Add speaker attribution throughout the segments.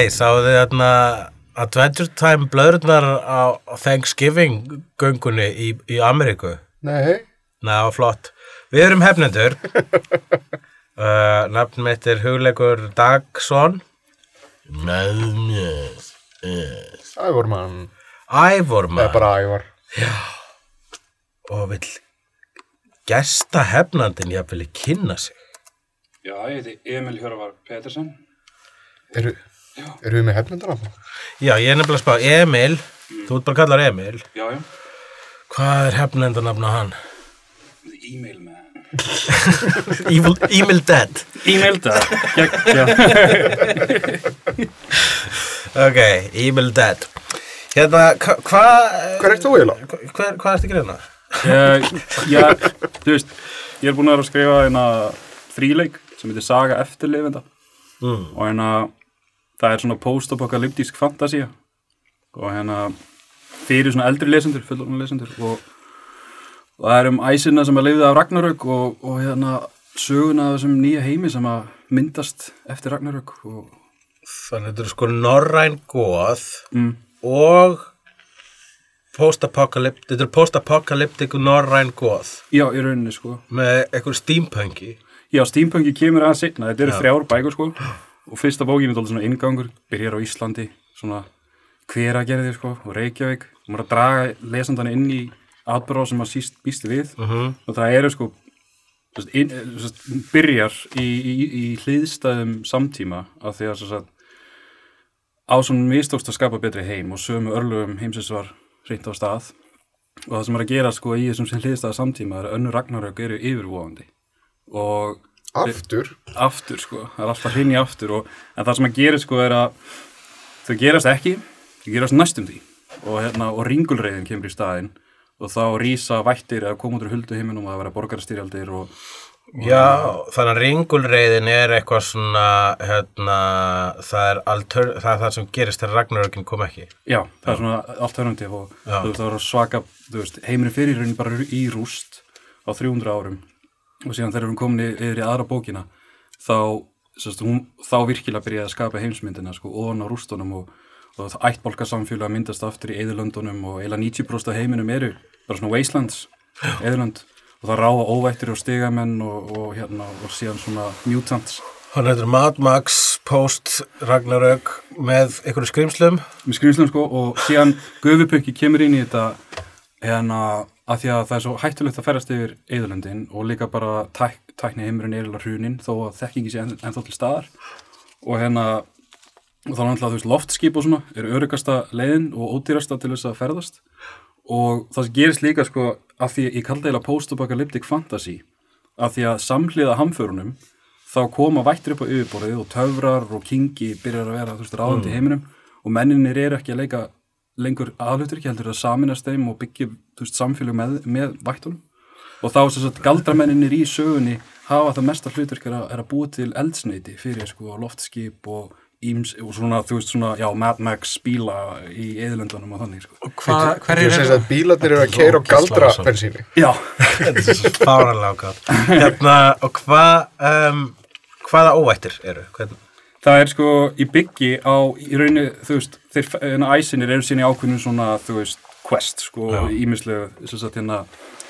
Speaker 1: Hei, sáðu þið þarna Adventure Time blöðurnar á Thanksgiving göngunni í, í Ameríku?
Speaker 2: Nei,
Speaker 1: Ná, flott. Við erum hefnendur. uh, nafn mitt er hugleikur Dagsson. Með mér er
Speaker 2: Ævormann,
Speaker 1: Ævorma
Speaker 2: eða bara Ævar.
Speaker 1: og vill gesta hefnandin jafnvel í kynna sig.
Speaker 3: Já, ég heiti Emil Hjörvar Petersen.
Speaker 2: Eru, eru við með það?
Speaker 1: Já, ég er nefnilega að spá Emil, þú ert bara að kalla hann Emil.
Speaker 3: Já, já.
Speaker 1: Hvað er hefnendanafn á hann?
Speaker 3: Email Man.
Speaker 1: Evil, Emil Dead.
Speaker 3: Email það. Já.
Speaker 1: Ok, Evil Dead. Hérna, hva- hvað...
Speaker 2: Hver ert þú eiginlega?
Speaker 1: Hvað hva, ertu að greina?
Speaker 3: Já, þú veist, ég er búin að vera að skrifa hérna fríleik sem heitir Saga eftirlifenda
Speaker 1: Mm.
Speaker 3: og hérna það er svona post-apokalyptísk fantasía. Og hérna fyrir svona eldri lesendur, fullorðna lesendur. Og, og það er um æsina sem að lifið af Ragnarök og, og hérna söguna af þessum nýja heimi sem að myndast eftir Ragnarök og
Speaker 1: Þannig þetta er sko norræn goð
Speaker 3: mm,
Speaker 1: og post-apocalyptic, þetta er post-apocalyptic norræn goð.
Speaker 3: Já, í rauninni sko.
Speaker 1: Með eitthvað steampunki.
Speaker 3: Já, steampunki kemur aðeins seinna, þetta eru
Speaker 1: Já.
Speaker 3: þrjár bækur sko. og fyrsta bókin er dálítið svona ingangur, byrjar á Íslandi, svona hveragerði sko og Reykjavík. Og maður að draga lesandan inn í atbyrða sem maður síst býst við.
Speaker 1: Mhm.
Speaker 3: og það eru sko inn, byrjar í, í, í hliðstæðum samtíma af því að svo sagt, á svona mistókst að skapa betri heim og sömu örlugum heimsins var reynt á stað. Og það sem er að gera sko í þessum sem hliðstæða samtíma er að önnur ragnarök eru yfirvóðandi og
Speaker 2: Aftur?
Speaker 3: aftur sko, það er alltaf hrinni aftur og, en það sem að gera sko er að þau gerast ekki, þau gerast næstum því og, hérna, og ringulreiðin kemur í staðinn og þá rýsa vættir eða koma út úr huldu heiminum og það vera borgarastyrjaldir og
Speaker 1: Já, þannig að ringulreiðin er eitthvað svona, hérna, það er, alter, það, er það sem gerist þegar Ragnarökin kom ekki.
Speaker 3: já, það er svona alternativ og
Speaker 1: Já.
Speaker 3: þú veist, það var svaka, þú veist, heimurinn fyrir í raunin bara í rúst á 300 árum og síðan þegar við erum komin yfir í aðra bókina þá, sérst, hún, þá virkilega byrjaði að skapa heimsmyndina sko, ofan á rústunum og, og ættbólkarsamfélag myndast aftur í eðurlöndunum og eiginlega 90% af heiminum eru bara svona wastelands, eðurlönd og það ráða óvættir og stigamenn og, og, hérna, og síðan svona mutants
Speaker 1: Þannig að þetta er Mad Max post Ragnarök með einhverju skrimslum.
Speaker 3: með skrýmslum sko og síðan Gufupukki kemur inn í þetta hérna að því að það er svo hættulegt að ferast yfir eðurlöndin og líka bara tæk, tækni heimurinn er eða hrunin þó að þekkingi sé enn, ennþá til staðar. Og hérna og þá náttúrulega þú veist loftskip og svona er örugasta leiðin og ódýrasta til þess að ferðast. Og það sem gerist líka sko að því ég kaldi eða post-apocalyptic fantasy að því að samhliða hamförunum þá koma vættir upp á yfirborðið og töfrar og kingi byrjar að vera þú veist ráðandi í heiminum og menninir eru ekki að leika lengur aðlutur ekki heldur að saminast þeim og byggja veist, samfélag með, með vættunum og þá sem sagt galdramenninir í sögunni hafa það mesta hlutverk er að, er að búa til eldsneiti fyrir sko loftskip og íms og svona þú veist svona já Mad Max bíla í eðlöndunum og þannig sko.
Speaker 1: Hva,
Speaker 2: Þú segir að bílarnir eru að keira á galdra bensíni.
Speaker 3: Já,
Speaker 1: Þetta er svo fáranlega ákvæmt. Hérna, og hvað, um, hvaða óvættir eru? Hvern,
Speaker 3: það er sko í byggi á í rauninu þú veist þeir hérna, æsinir eru sín í ákveðinu svona þú veist quest sko ímislegu þess að hérna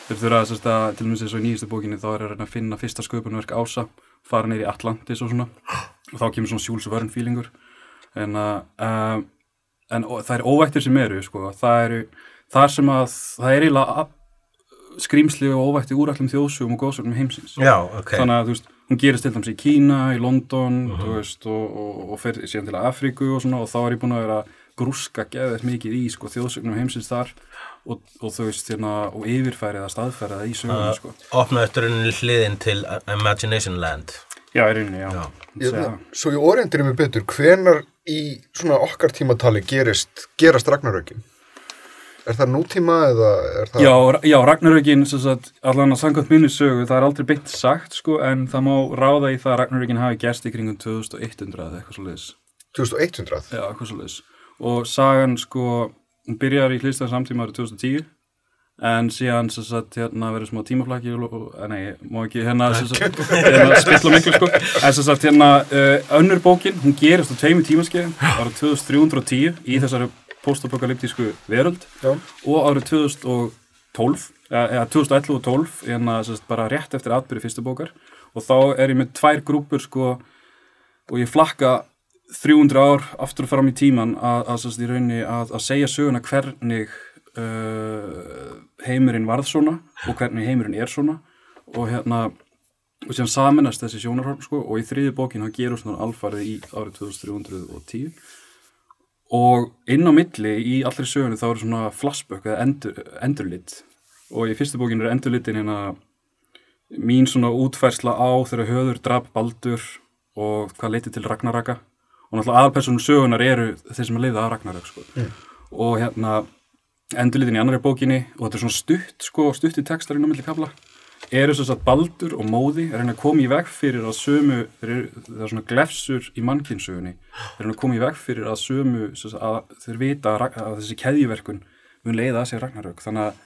Speaker 3: þeir þurfa þess að til og með þess að í nýjastu bókinni þá er að reyna að finna fyrsta sköpunverk ása fara neyri Atlantis og svona og þá kemur svona Jules Verne feelingur. En, að, um, en það er óvættir sem eru sko, það eru þar sem að það er eiginlega skrýmsli og óvætti úr allum þjóðsugum og góðsögnum heimsins.
Speaker 1: Já, ok.
Speaker 3: þannig að þú veist, hún gerist til dæmis í Kína, í London þú veist, og, og, og fer síðan til Afríku og svona og þá er ég búin að vera grúska geðið mikið í sko, þjóðsögnum heimsins þar og, og þú veist, hérna, og yfirfærið að staðfæra það í sögunum, sko.
Speaker 1: Opna eftir henni hliðin til Imagination Land.
Speaker 3: Já, í rauninni, já.
Speaker 1: Já.
Speaker 3: Ég.
Speaker 2: Svo ég orientir mig betur, hvenar í svona okkar tímatali gerist, gerast Ragnarökin? Er það nútíma eða er það...
Speaker 3: Já, já Ragnarökin, allan að samkvæmt minni sögu, það er aldrei beint sagt, sko, en það má ráða í það að Ragnarökin hafi gerst í kringum 2100 eða eitthvað svo leiðis.
Speaker 2: 2100?
Speaker 3: Já, eitthvað svo leiðis. Og sagan, sko, hún byrjar í hlistaðan samtíma árið 2010, en síðan, sem sagt, hérna verður smá tímaflaki nei, má ekki hérna, hérna spilla miklu, sko, en sem sagt, hérna, önnur bókin, hún gerist á tveimur tímaskeiðin, árið 2310 í þessari postapokalyptísku veröld.
Speaker 2: Já.
Speaker 3: og árið 2012 eða eða 2011 og 12 hérna sérst, bara rétt eftir atbyrði fyrstu bókar. Og þá er ég með tvær grúpur sko og ég flakka 300 ár aftur og fram í tíman að, að, sérst, í rauninni að, að segja söguna hvernig uh, heimurinn varð svona og hvernig heimurinn er svona. Og hérna og sem saminast þessi sjónarhorn sko og í þriði bókin hann gerur svona alfarið í árið 2310 og inn á milli í allri sögunni þá eru svona flashback eða endur, endurlit. Og í fyrstu bókinu er endurlitin hérna mín svona útfærsla á þegar höður drap Baldur og hvað leiti til Ragnaraka. Og náttúrulega aðalpersonum sögunar eru þeir sem að leiða að Ragnarök sko. og hérna endurlitin í annari bókinni og þetta er svona stutt sko, stutt í textar inn á milli kapla eru svo að Baldur og Móði er hann að koma í veg fyrir að sömu það er svona glefsur í mannkynnsögunni þeir eru að koma í veg fyrir að sömu sagt, að þeir vita að, að þessi keðjuverkun mun leiða að sér Ragnarök. Þannig að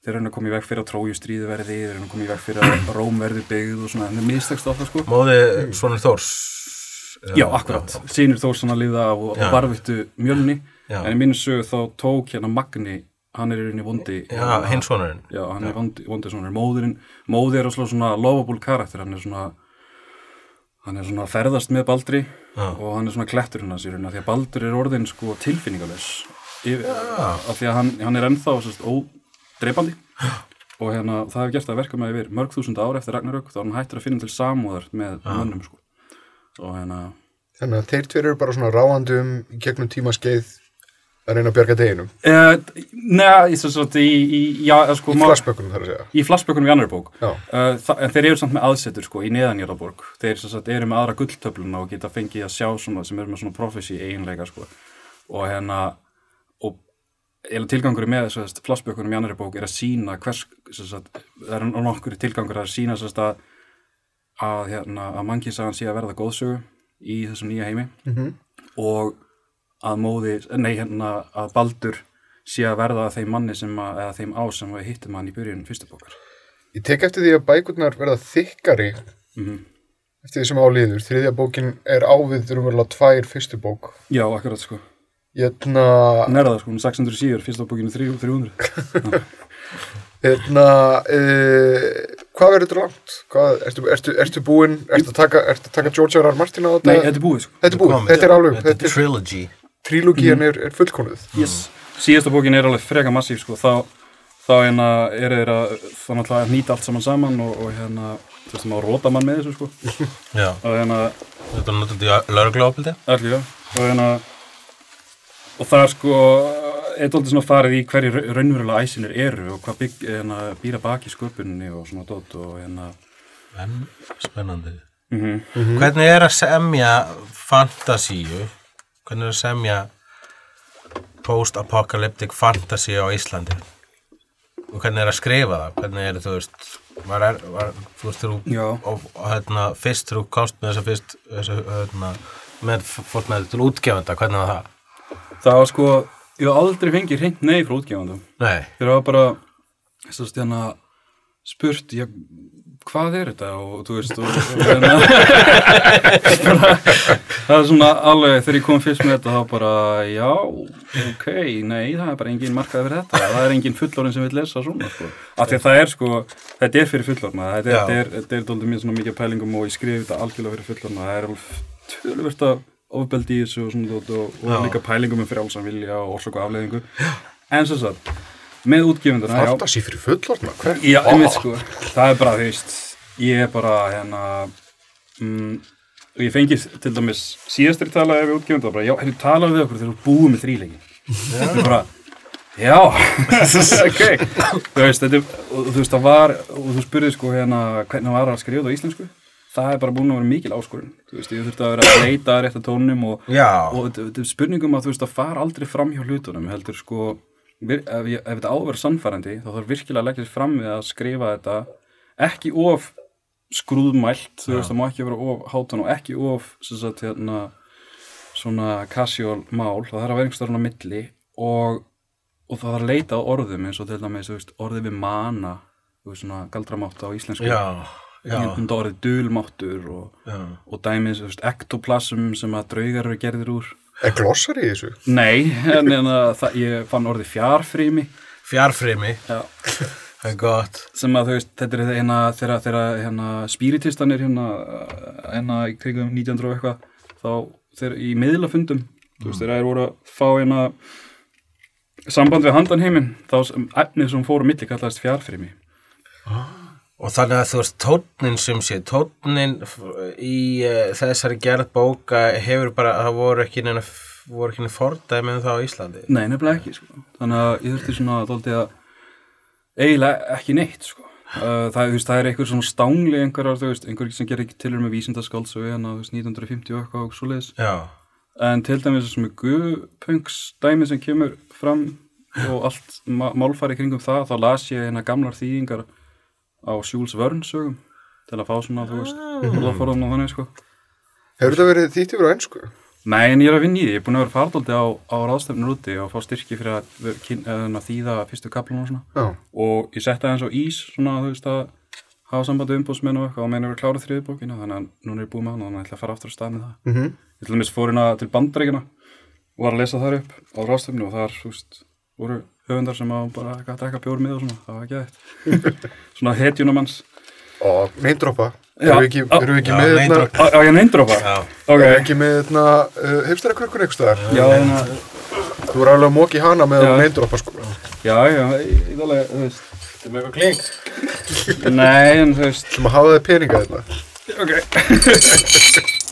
Speaker 3: þeir eru að koma í veg fyrir að Tróju stríði verði þeir eru að koma í veg fyrir að Róm verði byggð og svona, en það er mistekst á það sko.
Speaker 1: Móði Svonur Þórs.
Speaker 3: Já, akkurat, sínir Þórsson að liða og, og varvittu mjölni.
Speaker 1: Já.
Speaker 3: en í mínu sögu þá tók hérna Magni hann er í rauninni vondi
Speaker 1: Já, hinn svonurinn.
Speaker 3: Já, hann er vondi, vondi svona, móðurinn, móði er slá svona lovable karakter, hann er svona, hann er svona ferðast með Baldri
Speaker 1: Já.
Speaker 3: og hann er svona kletturinn að sér, því að Baldur er orðin sko tilfinningaless, yfir, af því að hann, hann er ennþá sérst, ódreipandi og hérna það hefur gert að verka með yfir mörg þúsund ára eftir Ragnarök, þá er hann hættur að finna til samúðar með mönnum sko, og hérna,
Speaker 2: Þannig að þeir tveir eru bara svona ráandum í gegnum tímaskeið að reyna að bjarga deginum.
Speaker 3: uh, neða, ég svo svo í, í, já, sko,
Speaker 2: Í
Speaker 3: má-
Speaker 2: flashbökkunum þar að segja.
Speaker 3: í flashbökkunum í annar bók uh, en þeir eru samt með aðsetur sko í neðanjörðaborg þeir sem sagt, eru með aðra gulltöfluna og geta fengið að sjá svona sem eru með svona prophecy eiginleika sko og hérna og eða tilgangur með þess að flashbökkunum í annar bók er að sína hvers sem sagt, það er nokkur tilgangur að sína sem sagt, að, að, hérna, að mannkinsagan sé að verða góðsögu í þessum nýja heimi
Speaker 2: Mhm.
Speaker 3: og að móði, nei hérna að Baldur sé að verða að þeim manni sem að, eða þeim á sem við hittum hann í byrjun fyrstu bókar
Speaker 2: Ég tek eftir því að bækurnar verða þykkari
Speaker 3: mm
Speaker 2: eftir því sem áliður. Þriðja bókin er ávið rúmurlega tvær fyrstu bók.
Speaker 3: Já, akkurat sko
Speaker 2: Hérna,
Speaker 3: það sko, hún er 600 síður, fyrsta bókinu 300
Speaker 2: hérna, uh, hvað verður þetta langt? Hvað, ertu, ertu, ertu búinn, ertu að taka, ertu að taka George R. R. Martin á þetta?
Speaker 3: Nei, þetta er búið sko
Speaker 2: Þetta er búið, þetta er alveg,
Speaker 1: Þetta
Speaker 2: þetta
Speaker 1: er
Speaker 2: er
Speaker 1: trilogy.
Speaker 2: Trílógían er, er fullkonuð.
Speaker 3: yes. Síðasta bókin er alveg freka massíf sko Þá, þá hérna er þeir að þá náttúrulega að nýta allt saman saman og, og hérna, þú veist, maður róta mann með þessu sko
Speaker 1: Já.
Speaker 3: og hérna,
Speaker 1: Þetta er náttúrulega
Speaker 3: já og hérna og það er sko er dóldi svona farið í hverju ra- raunverulega æsinir eru og hvað bygg, hérna, býra baki sköpunni og svona dót og hérna
Speaker 1: En spennandi.
Speaker 3: mm
Speaker 1: Hvernig er að semja fantasíu? Hvernig er að semja post-apocalyptic fantasy á Íslandi? Og hvernig er að skrifa það? Hvernig er þú veist, var er, var, þú veist, þú, og, og hérna, fyrst þú komst með þessa fyrst, þessa, hérna, með, fórt með þetta til útgefanda, hvernig var það?
Speaker 3: það var sko, ég hef aldrei fengið hreint nei frá útgefandum
Speaker 1: Nei,
Speaker 3: þeir hafa bara þess að stjana spurt já, hvað er þetta? Og þú veist og, hérna, það er svona alveg þegar ég kom fyrst með þetta þá bara já, ok, nei það er bara engin markað fyrir þetta, það er engin fullorinn sem vil lesa svona sko, af því að það er sko þetta er fyrir fullorna, þetta er, þetta er, þetta er dóldi mér svona mikið pælingum og ég skrifi þetta algjörlega fyrir fullorna, það er töluvert að ofbeldi í þessu og svona og, og líka pælingum um frjálsan vilja og orsök og afleðingu en svo satt, með útgefunduna já,
Speaker 2: Fantasí fyrir fullorna, hver?
Speaker 3: Já, einmitt sko, það er bara, veist, ég er bara, hérna, mm, og ég fengi til dæmis síðastri talaði við útgefandi og bara, já, hefur talað við okkur þegar þú búið með þrýleikin þetta er bara, já. Ok, þú veist, þetta og þú veist, það var, og þú spurði sko hérna, hvernig var að skrifa þetta á íslensku? Það er bara búin að vera mikil áskorun. Þú veist, ég þurfti að vera að leita að rétta tónum og, og er spurningum að þú veist, að fara aldrei fram hjá hlutunum heldur sko, ef, ég, ef þetta áver sannfærandi, þá þarf virkilega að leggja sér fram við að skrifa þetta. Ekki of skrúðmælt, þú veist, það má ekki vera of hátun og ekki of sagt, hérna, svona casual mál, það þarf að vera einhverstað á milli og, og það þarf að leita á orðum eins og til dæmis, þú veist, orðið við mana þú veist, svona galdramátt á íslensku.
Speaker 1: Já,
Speaker 3: orðið dulmáttur og, og dæmis, þú veist, ektoplasm sem að draugar eru gerðir úr
Speaker 2: Er glossar í þessu?
Speaker 3: Nei, en, en það, ég fann orðið fjarfrými
Speaker 1: Fjarfrimi,
Speaker 3: já,
Speaker 1: það er gott.
Speaker 3: sem að þú veist, þetta er hérna þegar, hérna spiritistan er hérna, hérna í krigum 1900 og eitthvað, þá þegar í miðlafundum, þú veist, þegar það er voru að fá hérna samband við handanheiminn, þá sem efnið sem fóru milli kallast fjarfrými
Speaker 1: Og þannig að þú veist, tónnin sem sé, tónnin í uh, þessari gerð bóka hefur bara, það voru ekki neina, voru ekki neina fordæmi um það á Íslandi.
Speaker 3: Nei, nefnilega ekki, sko. Þannig að ég þurfti svona dóldi að eiginlega ekki neitt, sko. Uh, það, þú veist, það er einhver svona stángli einhverjar, þú veist, einhver sem gerir ekki tilur með vísindaskálds og hérna, þú veist, 1950 og eitthvað og svo leiðis.
Speaker 1: Já,
Speaker 3: En til dæmis þessum er guðpunks dæmi sem kemur fram og allt ma málfæri kringum það, þá las ég hérna gamlar þýðingar á Jules Verne sögum til að fá svona, þú veist, orðaforðan og þannig, sko.
Speaker 2: Hefur þetta verið þýtt yfir á ennsku?
Speaker 3: Nei, en ég er að vinna í því, ég er búin að vera fardóldi á, á ráðstefnur úti og fá styrki fyrir að, kyn- að þýða fyrstu kaplun og svona
Speaker 2: Já.
Speaker 3: og ég setti aðeins á ís svona, þú veist, að hafa sambandi umbúsmenn og eitthvað og meina að vera klárið þriði bókina þannig að núna er ég búið með hana þannig að ég ætla að fara aftur að stað með það
Speaker 2: Mm
Speaker 3: Ég til dæmis fór hérna til bandaríkina og var að lesa þar upp á ráðstefnu og þar, þú veist, voru höfundar sem að bara eitthvað að drekka bjór með og svona, það var ekki eitt svona hetjunumanns
Speaker 2: Og neindrópa.
Speaker 3: Já.
Speaker 2: Erum við ekki,
Speaker 3: Á.
Speaker 2: erum við ekki
Speaker 1: Já,
Speaker 2: með hérna,
Speaker 1: drop.
Speaker 3: Á á ég neindrópa?
Speaker 1: já.
Speaker 3: Ok,
Speaker 2: erum við ekki með hérna, uh, hipstara krökkun einhvers staðar?
Speaker 3: já, hérna,
Speaker 2: Þú er alveg að móki hana með neindrópa sko.
Speaker 3: já, já, ég ég alveg, þú veist,
Speaker 1: Þetta er með eitthvað kling.
Speaker 3: nei, en þú veist,
Speaker 2: Sem að hafa þið peninga hérna.
Speaker 3: Ok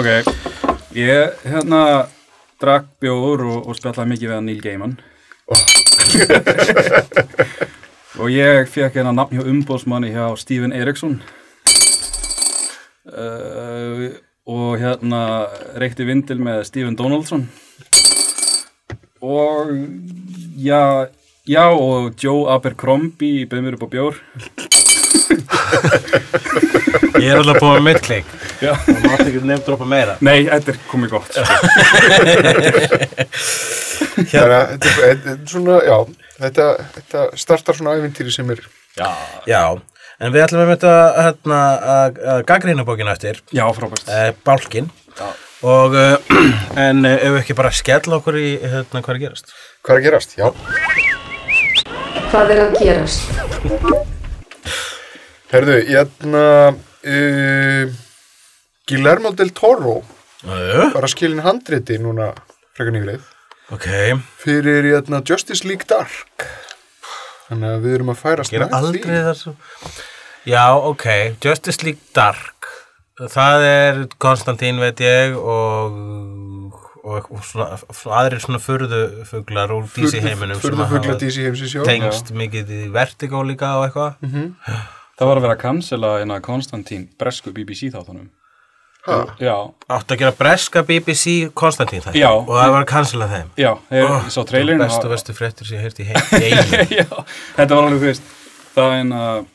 Speaker 3: Ok Ég hérna drakk bjóður og, og spjallaði mikið við hann Neil Gaiman og ég fekk hérna nafn hjá umbóðsmanni hjá Stephen Eriksson uh, og hérna reykti vindil með Stephen Donaldson og já, já og Joe Abercrombie bauð mér upp á bjór
Speaker 1: Ég er alltaf búið með mitt kling.
Speaker 3: Já.
Speaker 1: Það mátti ekki nefndrópa meira.
Speaker 3: Nei, þetta er komið gott
Speaker 2: er svona, já, þetta, þetta startar svona æfintýri sem er,
Speaker 1: Já. Já, en við ætlum að þetta hérna, að að gagnrýna bókina eftir,
Speaker 3: Já, frábært
Speaker 1: uh, bálkin. Og, uh, en uh, ef við ekki bara skella okkur í hérna hvað er að gerast.
Speaker 2: hvað er að gerast? Já,
Speaker 4: Hvað er að gerast?
Speaker 2: herðu, ég hérna, uh, Guillermo del Toro að skilin handriti núna frekar nýgrið
Speaker 1: ok,
Speaker 2: fyrir hérna, Justice League Dark. Þannig að við erum að færast með
Speaker 1: þessu. Já, ok, Justice League Dark. Það er Konstantín, veit ég, og, og, og svona, svona aðrir svona furðufuglar úr DC heiminum hafa
Speaker 2: DC heimsins, já.
Speaker 1: tengst mikið í Vertigo líka og eitthvað.
Speaker 3: Það var að vera að cancela hérna Konstantín bresku BBC þáttunum
Speaker 2: Ha,
Speaker 3: Já,
Speaker 1: Áttu að gera breska BBC Konstantín þetta
Speaker 3: Já.
Speaker 1: og það var að cancela þeim.
Speaker 3: já, þeir,
Speaker 1: Oh,
Speaker 3: sá trailerin
Speaker 1: Bestu,
Speaker 3: og-
Speaker 1: bestu fréttur sem ég heyrti í heim.
Speaker 3: Já, þetta var alveg, þú veist Það er en að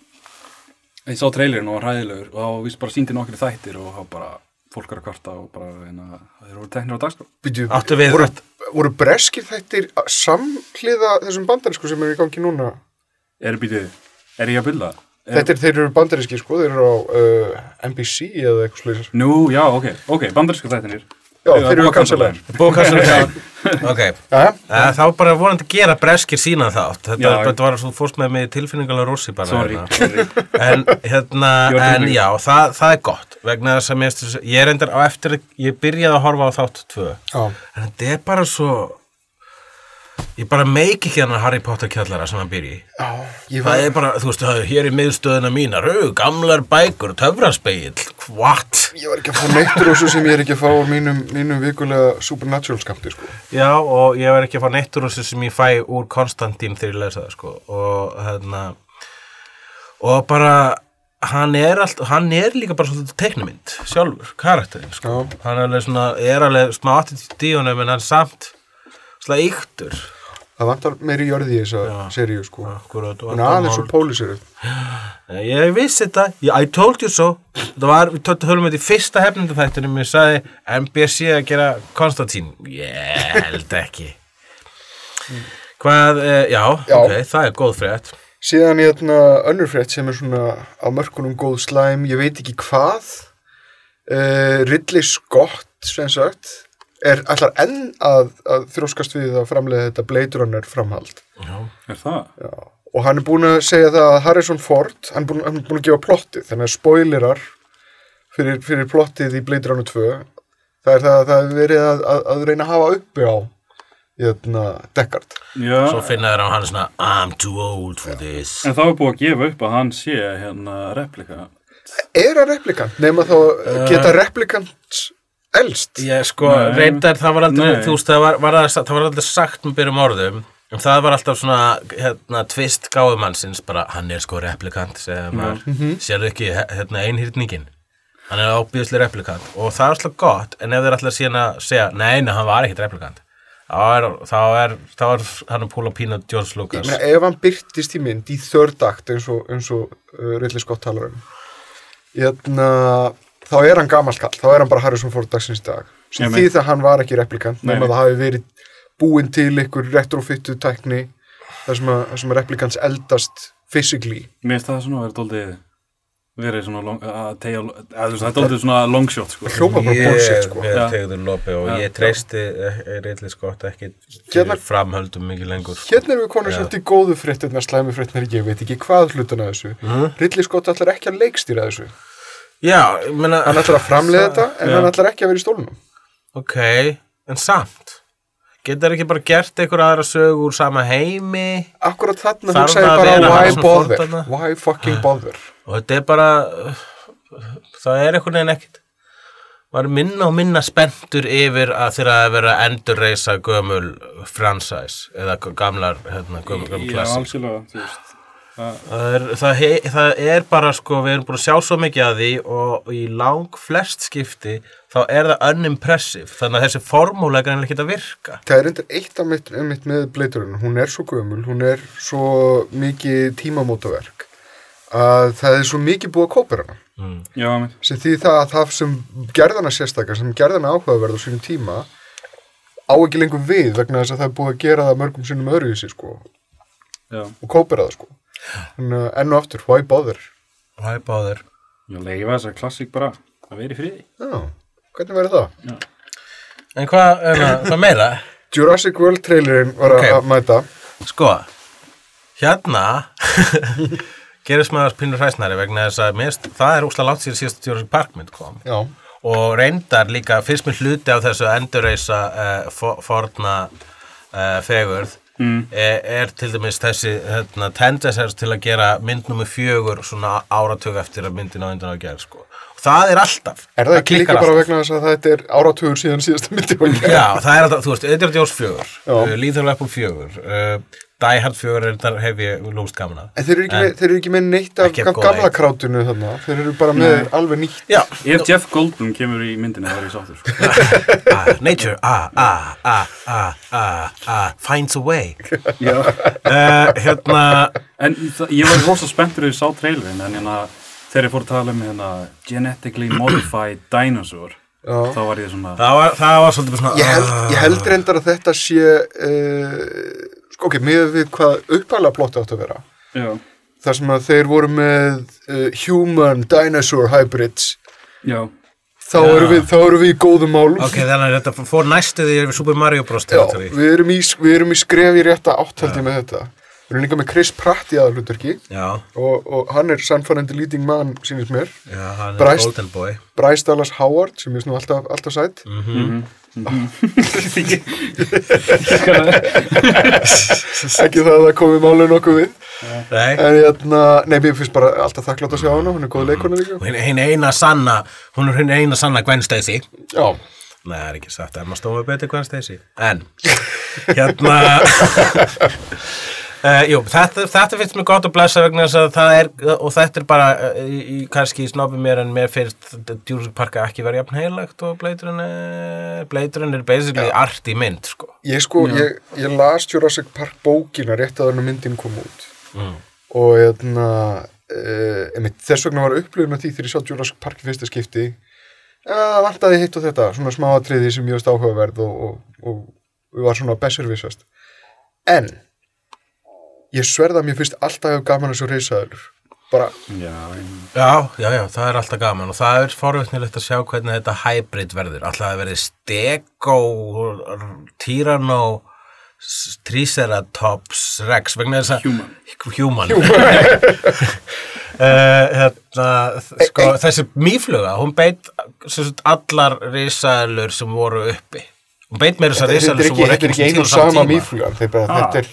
Speaker 3: Ég sá trailerin og var hræðilegur og þá víst bara síndi nokkri þættir og þá bara fólk er að kvarta og bara en að það eru teknir á dagskrá
Speaker 1: Áttu við
Speaker 2: voru, voru breskir þættir samhliða þessum bandarísku sem eru í gangi núna?
Speaker 3: Er býtið, er ég að byrja það?
Speaker 2: Þetta er, þeir eru bandaríski, sko, þeir eru á uh, NBC eða eitthvað slúðis.
Speaker 3: Nú, já, ok, ok, bandarísku þættinir
Speaker 2: Já, þeir eru cancelaðir.
Speaker 1: Bókassan, ok.
Speaker 2: Jæja,
Speaker 1: Uh, þá bara vonandi gera breskir sína þátt. Þetta,
Speaker 3: Já.
Speaker 1: þetta var svo fórst með mig tilfinningalega rossi bara.
Speaker 3: Sorry,
Speaker 1: hérna. En hérna, en já, það, það er gott. Vegna þess að mér, ég er endur á eftir, ég byrjaði að horfa á þátt tvö.
Speaker 2: já,
Speaker 1: En þetta er bara svo, ég bara meiki ekki hann Harry Potter kjallara sem hann byrji.
Speaker 2: já, ég
Speaker 1: Það
Speaker 2: var,
Speaker 1: er bara, þú veist, það er hér í miðstöðuna mínar, au, gamlar bækur, töfraspegill, what?
Speaker 2: Ég var ekki að fá neittur þessu sem ég er ekki að fá úr mínum, mínum vikulega supernatural skamti, sko.
Speaker 1: Já, og ég var ekki að fá neitt þessu sem ég fæ úr Konstantín þegar ég lesa það, sko. Og hérna, og bara, hann er allt, hann er líka bara svolítið teiknumynd, sjálfur, karakterinn, sko.
Speaker 2: Já.
Speaker 1: Hann er alveg svona, er alveg smá honum, en hann samt svona yktur.
Speaker 2: Það vantar meiri jörði í þessa seríu, sko. Hún er aðeins svo póliseruð.
Speaker 1: Ég vissi þetta, ég, I told you so Það var, við hölum þetta í fyrsta hefnindafættunum ég sagði NBC að gera Konstantín Ég held ekki Hvað, uh, já,
Speaker 2: Já.
Speaker 1: ok, það er góð frétt
Speaker 2: Síðan í þarna önnur frétt sem er svona á mörkunum góð slæm, ég veit ekki hvað. Uh, Ridley Scott, sem sagt, er allar enn að, að þróskast við að framlega þetta Blade Runner framhald.
Speaker 3: Er það?
Speaker 2: Já. Og hann er búin að segja það að Harrison Ford, hann er búin, hann er búin að gefa plottið, þannig að spoilerar fyrir, fyrir plottið í Blade Runner 2, það er það að það er verið að, að, að reyna að hafa uppi á í þarna Deckard.
Speaker 3: Já,
Speaker 1: Svo finna þeir á hann svona I'm too old for this
Speaker 3: en þá er búið að gefa upp að hann sé hérna replika.
Speaker 2: Er hann replikant? Nefn að þá geta replikant elst?
Speaker 1: Ég sko,
Speaker 3: Nei.
Speaker 1: reyndar það var aldrei
Speaker 3: Nei.
Speaker 1: þú veist, það var, var, það, það var aldrei sagt með byrjum orðum. En það var alltaf svona hérna, tvist gáfumannsins bara, hann er sko replikant maður, sérðu ekki hérna, einhyrningin hann er ábyrðslega replikant. Og það er alltaf gott en ef þeir alltaf síðan að segja, nei, nei, hann var ekkit replikant þá er, þá er, þá er hann að púla pína George
Speaker 2: Ég
Speaker 1: Lucas
Speaker 2: meina, ef hann byrtist í mynd í third act eins og, eins og uh, Ridley Scott talar um Jæna, þá er hann gamall kall, þá er hann bara Harrison Ford dagsins í dag sem því það hann var ekki replikant nema það hafi verið búin til ykkur retrofittu tækni þar sem, að, sem að replikants eldast physically
Speaker 3: Mér finnst það svona að vera dóldið verið svona long, að tegja, að, þú veist, það er dóldið svona long shot, sko.
Speaker 2: hljóma bara
Speaker 1: Ég
Speaker 2: bullshit
Speaker 1: er
Speaker 2: sko
Speaker 1: með
Speaker 3: Já.
Speaker 1: tegður lopi og
Speaker 3: Já.
Speaker 1: ég treysti reyðli skott ekki
Speaker 2: Hérna-
Speaker 1: fyrir framhöldum mikið lengur
Speaker 2: Hérna erum við konur
Speaker 1: Já.
Speaker 2: svolítið í góðu fréttina, slæmi fréttina, ég veit ekki hvað hlutan að þessu.
Speaker 1: Mhm.
Speaker 2: Ridley Scott ætlar ekki að leikstýra þessu.
Speaker 1: Já, ég meina
Speaker 2: Hann ætlar að framleiða þetta, en
Speaker 3: Já.
Speaker 2: hann ætlar ekki að vera í stólunum.
Speaker 1: Ok, en samt Getur ekki bara gert einhver aðra sög úr sama heimi
Speaker 2: Akkurat þarna hugsa ég
Speaker 1: það
Speaker 2: bara why bother? Why fucking bother?
Speaker 1: og þetta er bara það er einhvern veginn maður er minna og minna spenntur yfir að þeirra að vera endurreisa gömul franchise eða gamlar hérna, gömul, gömul
Speaker 3: Já,
Speaker 1: klassik
Speaker 3: algjörlega, þú veist. Það,
Speaker 1: er, það, he, það er bara sko við erum búin að sjá svo mikið að því og í lang flest skipti þá er það unimpressive þannig að þessi formúla er greinlega ekki að virka
Speaker 2: Það er endur eitt af mitt, um mitt með bleiturinn. Hún er svo gömul, hún er svo mikið tímamótaverk að það er svo mikið búið að kópera hana.
Speaker 1: mm.
Speaker 2: Sem því það að það sem gerðana sérstakar, sem gerðana áhugaverð á sínum tíma á ekki lengur við vegna þess að það er búið að gera það mörgum sinnum öðruvísi sko
Speaker 3: Já,
Speaker 2: og kópera það sko. Þannig að enn og aftur, why bother?
Speaker 1: Hæ báður
Speaker 3: ég leifa þessa klassík bara að vera í friði.
Speaker 2: Já, hvernig verður það?
Speaker 1: En hvað, hérna, það meira?
Speaker 2: Jurassic World trailerinn var
Speaker 1: Ok.
Speaker 2: að að mæta.
Speaker 1: Sko, hérna gerist maður pínur hræsnari vegna þess að mest, það er úslega langt síðan síðast Jurassic Park mynd kom
Speaker 2: Já,
Speaker 1: og reyndar líka fyrst mér hluti á þessu endurreisa uh, for, forna uh, fegurð
Speaker 3: Mm.
Speaker 1: er, er til dæmis þessi hérna, tendencies til að gera mynd nummer fjögur svona áratug eftir að myndin á undan að gera sko. og það er alltaf
Speaker 2: er það ekki
Speaker 1: klikkar
Speaker 2: líka bara
Speaker 1: alltaf.
Speaker 2: vegna þess að þetta er áratugur síðan síðasta myndi?
Speaker 1: Já, það er alltaf, þú veist, Jones fjögur
Speaker 2: Já.
Speaker 1: uh, fjögur uh, Die Hard fjögur er þar hef ég lúst gaman að
Speaker 2: En þeir eru ekki, með, þeir eru ekki með neitt af gamla
Speaker 1: eitt.
Speaker 2: krátinu þarna, þeir eru bara með alveg nýtt.
Speaker 1: Já,
Speaker 3: Ef Jeff Goldblum kemur í myndinni þá er ég sáttur. Sko.
Speaker 1: ah, nature, ah, ah, ah, ah, ah, ah, finds a way uh, Hérna
Speaker 3: En það, ég var rosa spenntur þegar ég sá trailerin en hérna, þegar ég fór að tala um hérna, genetically modified dinosaur
Speaker 2: Já.
Speaker 3: þá var ég svona
Speaker 1: Það var, það var svona
Speaker 2: Ég held,
Speaker 1: ah.
Speaker 2: ég held reyndar að þetta sé, uh, sko ok, með við hvað upphæðlega plotti átt að vera.
Speaker 3: já,
Speaker 2: þar sem að þeir voru með uh, human dinosaur hybrids
Speaker 3: já,
Speaker 2: þá eru við, við í góðum málum
Speaker 1: Ok, þannig að þetta fór næstu því yfir Super Mario Bros.
Speaker 2: Já, við erum, í, við erum í skref í rétta áttaldi með þetta Við erum líka með Chris Pratt í aðalhlutverki
Speaker 1: Já,
Speaker 2: og, og hann er sannfærandi leading man, sínist mér.
Speaker 1: já, hann er
Speaker 2: Bræst.
Speaker 1: Golden Boy
Speaker 2: Bryce Dallas Howard, sem er svona alltaf, alltaf sætt. Ekki það að það komi málu nokkuð við.
Speaker 1: Nei,
Speaker 2: En hérna, nei, mér finnst bara alltaf þakklátt að sjá hana, hún er góð leikona líka.
Speaker 1: og hinn hinn eina sanna Hún er eina sanna Gwen Stacy
Speaker 2: Já,
Speaker 1: Nei, það er ekki sagt, Emma Stone er betur Gwen Stacy En, hérna uh, Jú, þetta, þetta finnst mér gott að blessa vegna þess að það er og þetta er bara uh, í, í, kannski snobbi mér en mér finnst Jurassic Park ekki verið jafn heilagt og Blade Runner Blade Runner er basically art í mynd, sko
Speaker 2: ég sko, ég, ég las Jurassic Park bókina rétt að hann myndin kom út.
Speaker 1: mm.
Speaker 2: Og hérna, uh, einmitt, þess vegna var upplifun af því þegar ég sá Jurassic Park í fyrsta skipti. Það vantaði hitt og þetta, svona smá atriði sem ég varst áhugaverð og, og, og, og var svona besservissast. En, ég sverða að mér finnst alltaf hefur gaman þessu reysaður. Bara,
Speaker 3: Já, en,
Speaker 1: Já, já, já, það er alltaf gaman og það er forvittnilegt að sjá hvernig þetta hybrid verður. Alltaf að verði stego, tyranno, s- triceratops, rex, vegna þess að...
Speaker 3: human.
Speaker 1: Human. uh, hérna, sko, þessi mýfluga, hún beit sagt, allar risaðlur sem voru uppi. Hún beit meira þessar risaðlur sem
Speaker 2: ekki,
Speaker 1: voru
Speaker 2: þetta er
Speaker 1: ekki
Speaker 2: ekki einu
Speaker 1: sama
Speaker 2: mýflugan, þetta er bara,
Speaker 3: Ah.
Speaker 2: þetta er,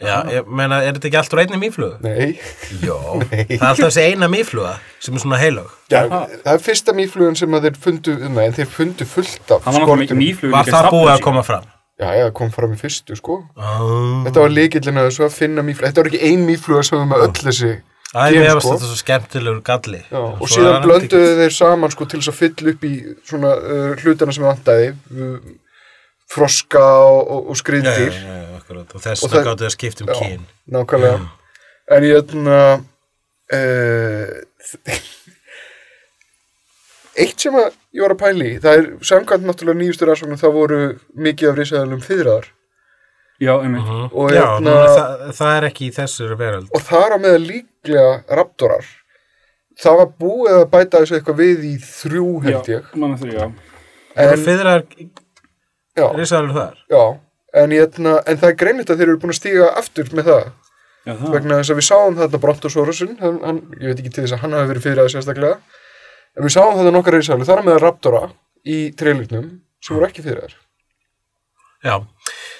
Speaker 1: Já, ég meina, er þetta ekki allt úr einni mýflugu?
Speaker 2: nei.
Speaker 1: Jó, það er alltaf þessi eina mýfluga sem er svona heilög.
Speaker 2: Já, það er fyrsta mýflugan sem að þeir fundu, nei, en þeir fundu fullt af
Speaker 3: Hann var
Speaker 1: það búið að koma fram?
Speaker 2: Já, já, það kom fram í fyrstu, sko.
Speaker 1: Oh.
Speaker 2: Þetta var líkillin að þessu að finna mýfluga. Þetta var ekki ein mýfluga sem var með öll þessi
Speaker 1: ég hefast
Speaker 2: sko.
Speaker 1: þetta svo skemmtilegur galli.
Speaker 2: Já, og síðan
Speaker 1: er
Speaker 2: blönduðu þeir saman sko til þess að fylla upp í svona uh, hlutana sem vantaði uh, froska og, og, og
Speaker 1: Já, já,
Speaker 2: skriðdýr
Speaker 1: já, já, akkurat. Og þess
Speaker 2: það-
Speaker 1: gáttu að skipta um
Speaker 2: Já.
Speaker 1: kyn.
Speaker 2: nákvæmlega en ég ætla uh, eitt sem að ég var að pæli það er samkvæmt náttúrulega nýjustur aðsóknum það voru mikið af risaðalum fyrraðar
Speaker 3: Já, einmitt.
Speaker 2: Og
Speaker 1: Já,
Speaker 2: hérna-
Speaker 1: það, það er ekki í þessari veröld.
Speaker 2: og þar á meða líklega raptorar það var búið að bæta þessu eitthvað við í þrjú held
Speaker 3: Já,
Speaker 2: ég
Speaker 3: manna þrjú, já.
Speaker 1: En
Speaker 2: já,
Speaker 1: risaðalur þar.
Speaker 2: já, en, ég, ætla, en það er greinlegt að þeir eru búin að stíga aftur með það.
Speaker 3: Já, það.
Speaker 2: vegna þess að við sáum hann, hann, ég veit ekki til þess að hann hafi verið fyrir aðeins sérstaklega. En við sáum þetta nokkar reysaðlu þar með Raptora í trailernum sem voru ekki fyrir þær.
Speaker 1: Já,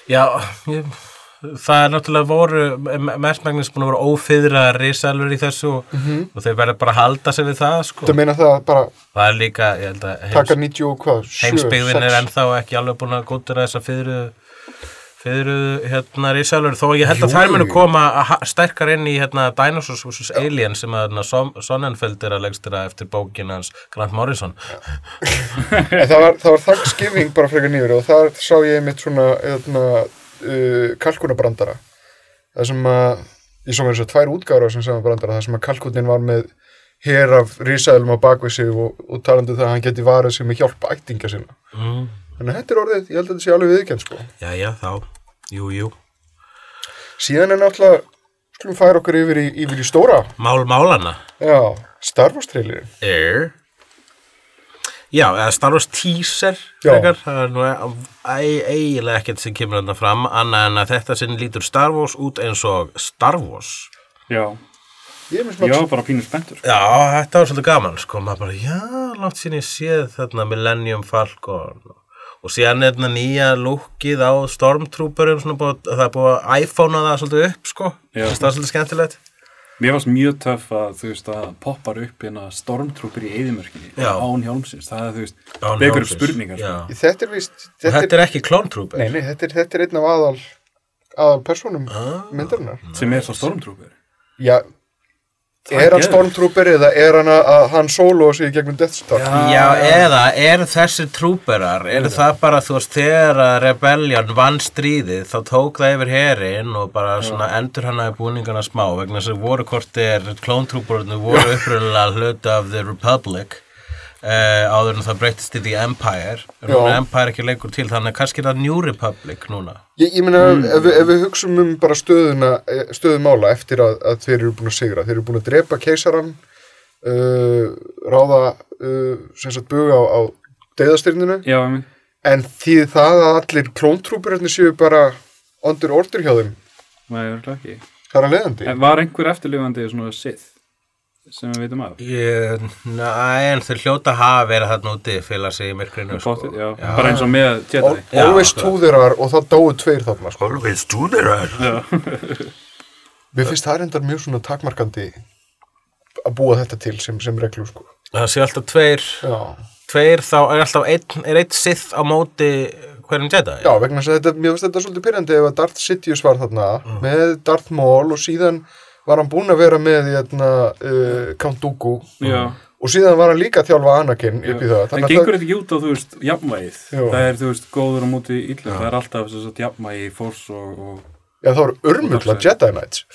Speaker 1: já, ég, það er náttúrulega voru, mestmægnis búin að vera ófyðra risaðalur í þessu og, og þeir verða bara að halda sig við það, sko.
Speaker 2: þetta meina það bara
Speaker 1: Það er líka, ég held að heims,
Speaker 2: 90 og hvað, 7,
Speaker 1: heimsbyggðin er
Speaker 2: 6
Speaker 1: ennþá ekki alveg búin að gótira þessa fyrru fyrru hérna risaðalur þó að ég held að þær munu koma að sterkar inn í hérna Dinosaurs vs. Alien sem að hérna, Son- Sonnenfeld er að legstira eftir bókin hans Grant Morrison.
Speaker 2: það var, það var Thanksgiving bara frekar nýður og þar sá ég einmitt svona eðna, uh, kalkunabrandara það sem að ég svo með þess að tvær útgára sem sama brandara það sem að kalkunin var með hér af risaðlum á bakvið sig og, og talandi um það að hann geti varið sig með hjálp ættinga sinna
Speaker 1: Mm.
Speaker 2: þannig að þetta er orðið, ég held að þetta sé alveg viðkjönd sko
Speaker 1: Já, já, þá, jú, jú.
Speaker 2: Síðan er náttúrulega, skulum færa okkur yfir í, yfir í stóra,
Speaker 1: Mál málana.
Speaker 2: já, Star Wars trailerin.
Speaker 1: Er Já, eða Star Wars teaser frekar, það er nú ei- eiginlega ekkert sem kemur þarna fram annað en að þetta sinn lítur Star Wars út eins og Star Wars.
Speaker 3: Já,
Speaker 2: Ég er
Speaker 3: já, bara pínur spenntur.
Speaker 1: Já, þetta var svolítið gaman sko, maður bara, já, langt sín ég séð þarna Millennium Falcon og síðan er þarna nýja lúkið á Stormtrooperum, svona búið, það er búið að iPhonea það svolítið upp, sko. Það er svolítið skemmtilegt
Speaker 3: Mér varst mjög töff að þú veist að poppar upp hérna stormtrooper í eðimörkinni án hjálmsins, það er þú veist begur upp spurningar sko.
Speaker 2: Þetta er vist, þetta,
Speaker 1: þetta er ekki Clone Trooper
Speaker 2: nei, nei, þetta er, þetta er einn af aðal, aðal personum
Speaker 1: Ah.
Speaker 2: myndarinnar.
Speaker 3: sem er svo stormtrooper
Speaker 2: Já, er hann. Stormtrooper eða er hann að, hann solo sig gegnum Death Star?
Speaker 1: Já, eða er þessi trúperar, er það bara, þú veist, þegar að Rebellion vann stríðið, þá tók það yfir herin og bara svona endur hann að búningana smá, vegna þess að voru hvort er klóntrúperarnir voru upprunnilega hluti af The Republic uh, áður en það breytist í The Empire, núna
Speaker 2: Já.
Speaker 1: er Empire ekki lengur til, þannig að kannski er það New Republic núna.
Speaker 2: Ég, ég meina, ef, við- ef við hugsum um bara stöðuna, eh, stöðumála eftir að, að þeir eru búin að sigra, þeir eru búin að drepa keisaran, uh, ráða, uh, sem sagt, buga á, á deyðastyrninu,
Speaker 3: Já, einmitt.
Speaker 2: en því það að allir klóntrúpurarnir séu bara ondur ordur hjá þeim,
Speaker 3: Nei, örugglega ekki.
Speaker 2: Það er að leiðandi.
Speaker 3: En var einhver eftirlifandi svona Sith sem við veitum af?
Speaker 1: Ég, næ, en þau hljóta hafa verið þarna úti fylgja sig í myrkrinu sko.
Speaker 3: Bara eins og með Jedi.
Speaker 2: Always
Speaker 1: sko.
Speaker 2: are og það dóu tveir þarna sko.
Speaker 1: Always there
Speaker 2: Mér finnst það reyndar mjög svona takmarkandi að búa þetta til sem, sem reglu sko.
Speaker 1: Það sé alltaf tveir
Speaker 2: Já.
Speaker 1: Tveir þá er alltaf einn Er einn sith á móti hverjum Jedi
Speaker 2: Já, vegna þess að þetta, mér finnst þetta svolítið pyrrandi ef að Darth Sidious var þarna með Darth Maul og síðan var hann búinn að vera með hérna, uh, Count Dooku
Speaker 3: Já.
Speaker 2: og síðan var hann líka að þjálfa Anakin upp í það.
Speaker 3: En
Speaker 2: Þannig að
Speaker 3: gengur
Speaker 2: það,
Speaker 3: þetta ekki út á, þú veist, jafnvægið?
Speaker 2: Jú.
Speaker 3: Það er, þú veist, góður á móti illum. Það er alltaf þess að jafnvægi fórs og, og...
Speaker 2: já, það voru örmulla Jedi Knights.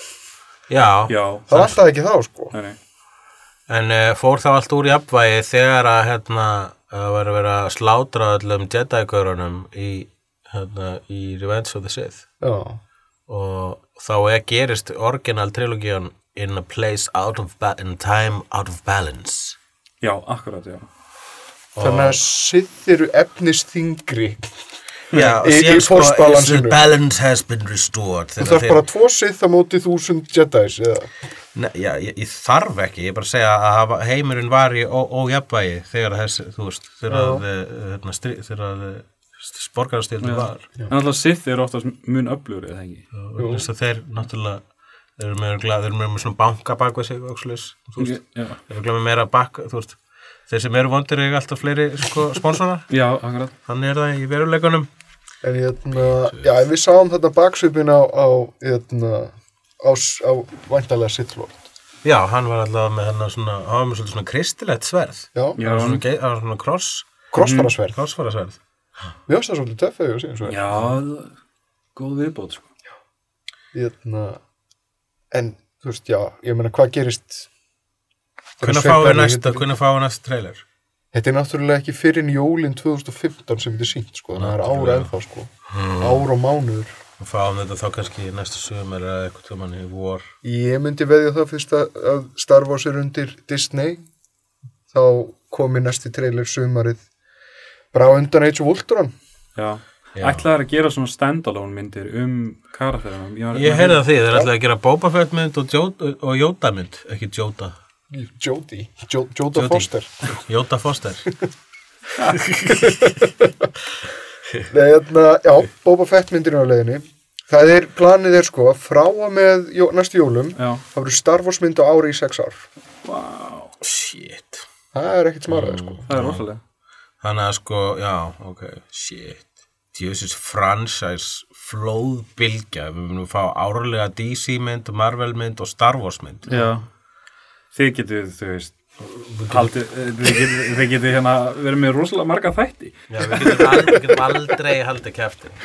Speaker 1: Já,
Speaker 3: Já.
Speaker 2: Það var alltaf ekki þá, sko.
Speaker 3: Nei, nei.
Speaker 1: En uh, fór þá allt úr jafnvægi þegar að hérna að vera að vera að slátra öllum Jedi-görunum í, hérna, í Revenge of the Sith
Speaker 2: Já.
Speaker 1: og þá er gerist original trilogíun in a place out of in time out of balance
Speaker 3: Já, akkurat, já.
Speaker 2: Þannig að Sith eru efnisþingri.
Speaker 1: Já,
Speaker 2: Í- í
Speaker 1: síðan sko, balance has been restored
Speaker 2: Þú þarf bara tvo Sith á móti þúsund Jedis, eða?
Speaker 1: Nei, já, ég, ég þarf ekki, ég er bara að segja að heimurinn var í ó- ójafnvægi þegar þessi, þú veist, þegar að, eh, hérna, þegar að sporgarastildin var.
Speaker 3: En alltaf Sith eru oftast mun öflugur, eða ekki?
Speaker 1: Og þess að þeir náttúrulega, þeir eru með, þeir eru með svona banka bak við sig, og svoleiðis, þú veist,
Speaker 3: Já,
Speaker 1: þeir eru glemma meira bak, þú veist, þeir sem eru vondir eiga alltaf fleiri, sko, sponsora,
Speaker 3: já akkurat.
Speaker 1: þannig er það í veruleikunum.
Speaker 2: En hérna, já, við sáum þarna baksvipin á, á, hérna, á, á væntalega Sith Lord.
Speaker 1: Já, hann var alltaf með hennar svona, hann var með svona kristilegt sverð,
Speaker 2: Já,
Speaker 1: hann var
Speaker 3: hann-
Speaker 1: svona, hann svona kross,
Speaker 2: krossfarasverð.
Speaker 1: krossfara sverð.
Speaker 2: Mér finnst það svolítið töffið og síðan svo.
Speaker 3: Já, góð viðbót, sko.
Speaker 2: Hérna, en, þú veist, já, ég meina, hvað gerist?
Speaker 1: Hvernig
Speaker 2: Sveinn
Speaker 1: fáum við
Speaker 2: verður
Speaker 1: næsta, hvernig fáum við næsta trailer?
Speaker 2: Þetta er náttúrulega ekki fyrir en jólin 2015 sem þetta er sínt, sko, þannig að það er ára ennþá, sko. Ár og mánuður.
Speaker 1: Við fáum þetta þá kannski næsta sögumar eða eitthvað tjóman í vor.
Speaker 2: Ég myndi veðja það fyrst að, að Star Wars er undir Disney, þá komi næsti trailer sumarið bara á undan Age of Ultron.
Speaker 3: Já.
Speaker 1: Já.
Speaker 3: Ætlaðar að gera svona standalone myndir um karakterina.
Speaker 1: Ég heyrði að því, þeir ætlaði að gera Boba Fett mynd og, og Yoda mynd, ekki
Speaker 2: jo Joda
Speaker 1: Jodie.
Speaker 2: Foster.
Speaker 1: Yoda Foster.
Speaker 2: Nei, hérna, já, Boba Fett myndir á leiðinni. Það er, planið er sko að frá að með jó, næstu jólum,
Speaker 3: Já.
Speaker 2: það verður Star Wars mynd á ári í sex ár.
Speaker 3: Vá.
Speaker 1: Shit.
Speaker 2: Það er ekkert smaraði, sko.
Speaker 3: Það er rosalega.
Speaker 1: Þannig að sko, já, ok, shit. Djöfisins franchise flóðbylgja. Við munum fá árlega DC mynd, Marvel mynd og Star Wars mynd.
Speaker 3: Já. Þið getur, þú veist, eh, getur, þið getur hérna verið með rosalega marga þætti.
Speaker 1: Já, við getum aldrei, við getum aldrei haldið kæftin.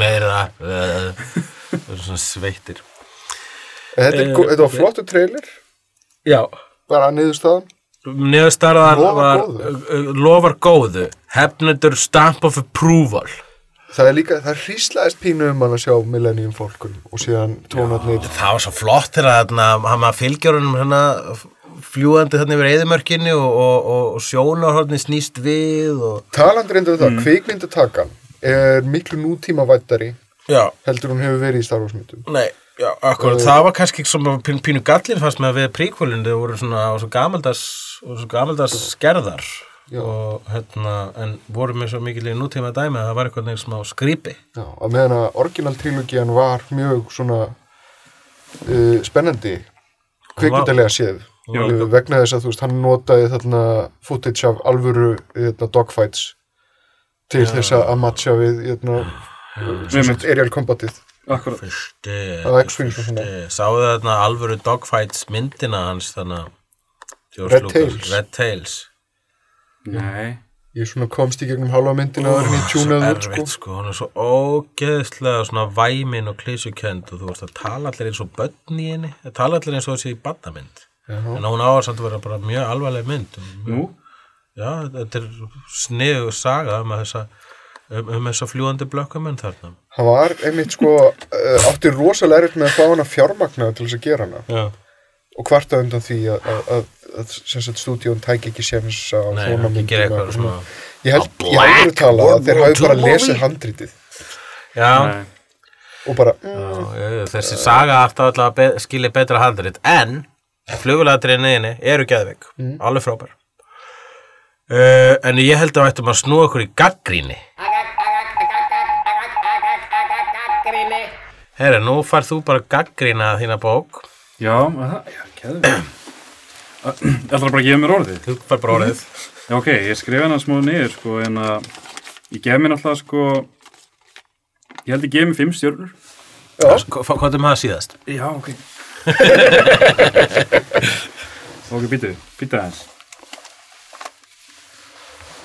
Speaker 1: Meira, við svona sveittir.
Speaker 2: En Þetta, er, þetta var flottu trailer,
Speaker 1: Já.
Speaker 2: bara niðurstaðan.
Speaker 1: Niðurstarðan
Speaker 2: Lofar
Speaker 1: var
Speaker 2: góðu.
Speaker 1: lofar góðu hefnendur stamp of approval
Speaker 2: Það er líka, það hríslaðist pínu um hann að sjá Millennium Falcon og síðan tónarnir.
Speaker 1: það var svo flott þegar hann maður fylgjörunum hérna fljúandi þarna yfir eðimörkinni og, og, og, og sjónarhorni snýst við og
Speaker 2: Talandi reyndu um það, mm. kvikmyndatakan er miklu nútíma vættari
Speaker 1: já,
Speaker 2: heldur hún hefur verið í Star Wars myndum.
Speaker 1: nei, já, akkurat. Það var kannski svona pínu, gallir fannst með að við príkvölinn þau voru svona á svo gamaldags og gamaldags skerðar
Speaker 2: Já.
Speaker 1: og hérna, en voru með svo mikil í nútíma dæmi að það var eitthvað neginn smá skrýpi.
Speaker 2: Já, að meðan að orginal trilogían var mjög svona uh, spennandi kvikmyndalega séð.
Speaker 3: Já.
Speaker 2: vegna þess að þú veist, hann notaði þarna footage af alvöru hérna, dogfights til þess að matcha við hérna, combatið
Speaker 3: Akkurat.
Speaker 1: fyrsti, fyrsti sáðu þarna alvöru dogfights myndina hans þannig að
Speaker 2: Red Tails.
Speaker 1: Red Tails
Speaker 3: Nei.
Speaker 2: ég svona komst í gegnum halva myndina og ég tjúnaði út sko.
Speaker 1: erfitt sko, hún er svo ógeðslega svona væmin og klísukend og þú veist að tala allir eins og börn í henni það tala allir eins og þessi í badnamynd
Speaker 2: Já.
Speaker 1: en hún áður samt að vera bara mjög alvarleg mynd
Speaker 3: Nú?
Speaker 1: já, þetta er sniðu saga um að þessa um, um þessa fljúandi blökkumenn þarna?
Speaker 2: Hann var einmitt sko uh, átti rosalega erfitt með að fá hana fjármagna til þess að gera hana.
Speaker 1: Já,
Speaker 2: og kvarta undan því að, að, að, að sem sagt stúdíón tæki ekki séns á svona myndum ég held, ég held að tala að þeir hafi bara lesið handrítið
Speaker 1: já,
Speaker 3: Nei.
Speaker 2: og bara,
Speaker 1: Já,
Speaker 2: mm,
Speaker 1: já, þessi saga alltaf alltaf be skilja betra handrit. En fluguladriðin neðinni eru geðveik. Alveg frábær. Uh, en ég held að við ættum að snúa okkur í gaggríni Herra, nú far þú bara gaggrína þína bók.
Speaker 3: Já, það, já, keður Ég ætla bara að gefa mér orðið?
Speaker 1: Þú far bara orðið.
Speaker 3: Já, ok, ég skrifa hana smá niður sko, en að ég gef mér náttúrulega sko ég held ég gef mér fimm stjörnur.
Speaker 1: Hva- hvað er maður síðast?
Speaker 3: Já, ok. Ok, býtu, býtu aðeins.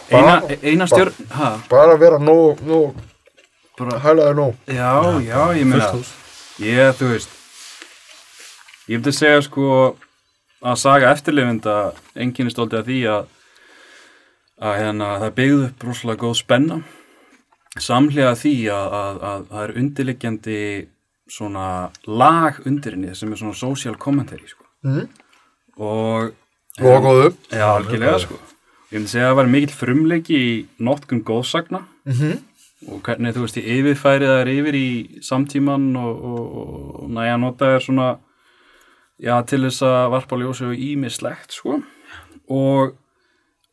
Speaker 3: Eina, eina stjörn ha,
Speaker 2: bara vera nóg, nóg,
Speaker 3: bara,
Speaker 2: hælaði nóg.
Speaker 3: Já, já, ég meina Ég, þú veist Ég myndi segja sko að saga eftirlifenda enginn er stoltið af því að að hérna, það er byggð upp rosalega góð spenna samhlega því að, að, að það er undirliggjandi svona lag undir henni sem er svona social commentary sko.
Speaker 2: Mhm.
Speaker 3: og
Speaker 2: Lofa góðu.
Speaker 3: já, algjörlega sko ég myndi segja að það var mikill frumleiki í notkun góðsagna
Speaker 2: Mhm.
Speaker 3: Og hvernig þú veist ég yfirfærið þær yfir í samtíman og, og, og næja nota er svona já til þess að varpa ljósi og ímislegt sko. Og,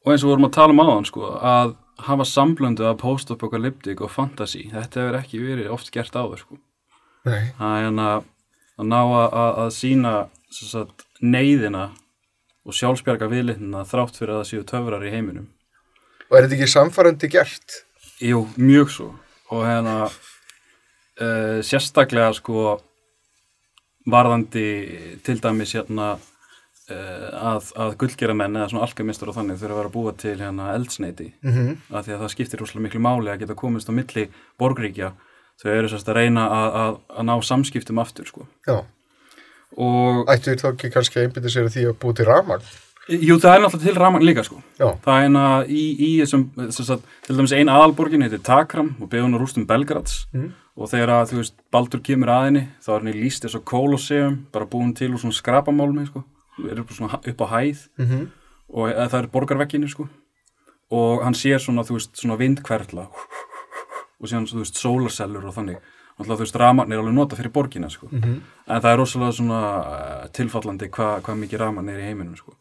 Speaker 3: og eins og vorum að tala um áðan sko að hafa samblöndu af post-apocalyptic og fantasy þetta hefur ekki verið oft gert áður sko.
Speaker 2: Nei,
Speaker 3: það er hérna að ná að, að, að sína sagt, neyðina og sjálfsbjarga viðlitnina þrátt fyrir að það séu töfrar í heiminum.
Speaker 2: Og er þetta ekki samfærandi gert?
Speaker 3: Jú, mjög svo. Og hérna uh, sérstaklega sko varðandi til dæmis hérna uh, að, að gullgera menn eða svona alkamistur og þannig þurfa að vera að búa til hérna eldsneiti
Speaker 2: Mm
Speaker 3: af því að það skiptir rúslega miklu máli að geta komist á milli borgríkja. Þau eru sérst að reyna að, að, að ná samskiptum aftur sko.
Speaker 2: Já,
Speaker 3: og
Speaker 2: ættu þá ekki kannski sér að því að búi til rafmagn?
Speaker 3: Jú það er náttúrulega til ramagn líka sko
Speaker 2: Já,
Speaker 3: Það er hérna í, í þessum, þess að, til dæmis ein aðalborgin heitir Takram og beðun á rústum Belgrads
Speaker 2: Mm.
Speaker 3: og þegar að, þú veist, Baldur kemur að henni þá er henni líst eins og Colosseum bara búin til úr svona skrapamálmi sko, er upp, svona, upp á hæð
Speaker 2: Mhm.
Speaker 3: og eða, það er borgarvegginni sko og hann sér svona, þú veist, svona vindkverfla og síðan, þú veist, sólarsellur og þannig Alltaf, þú veist, rafmagn er alveg nota fyrir borgina sko.
Speaker 2: Mhm.
Speaker 3: en það er rosalega svona uh, tilfallandi hvað hva mikið rafmagn er í heiminum sko.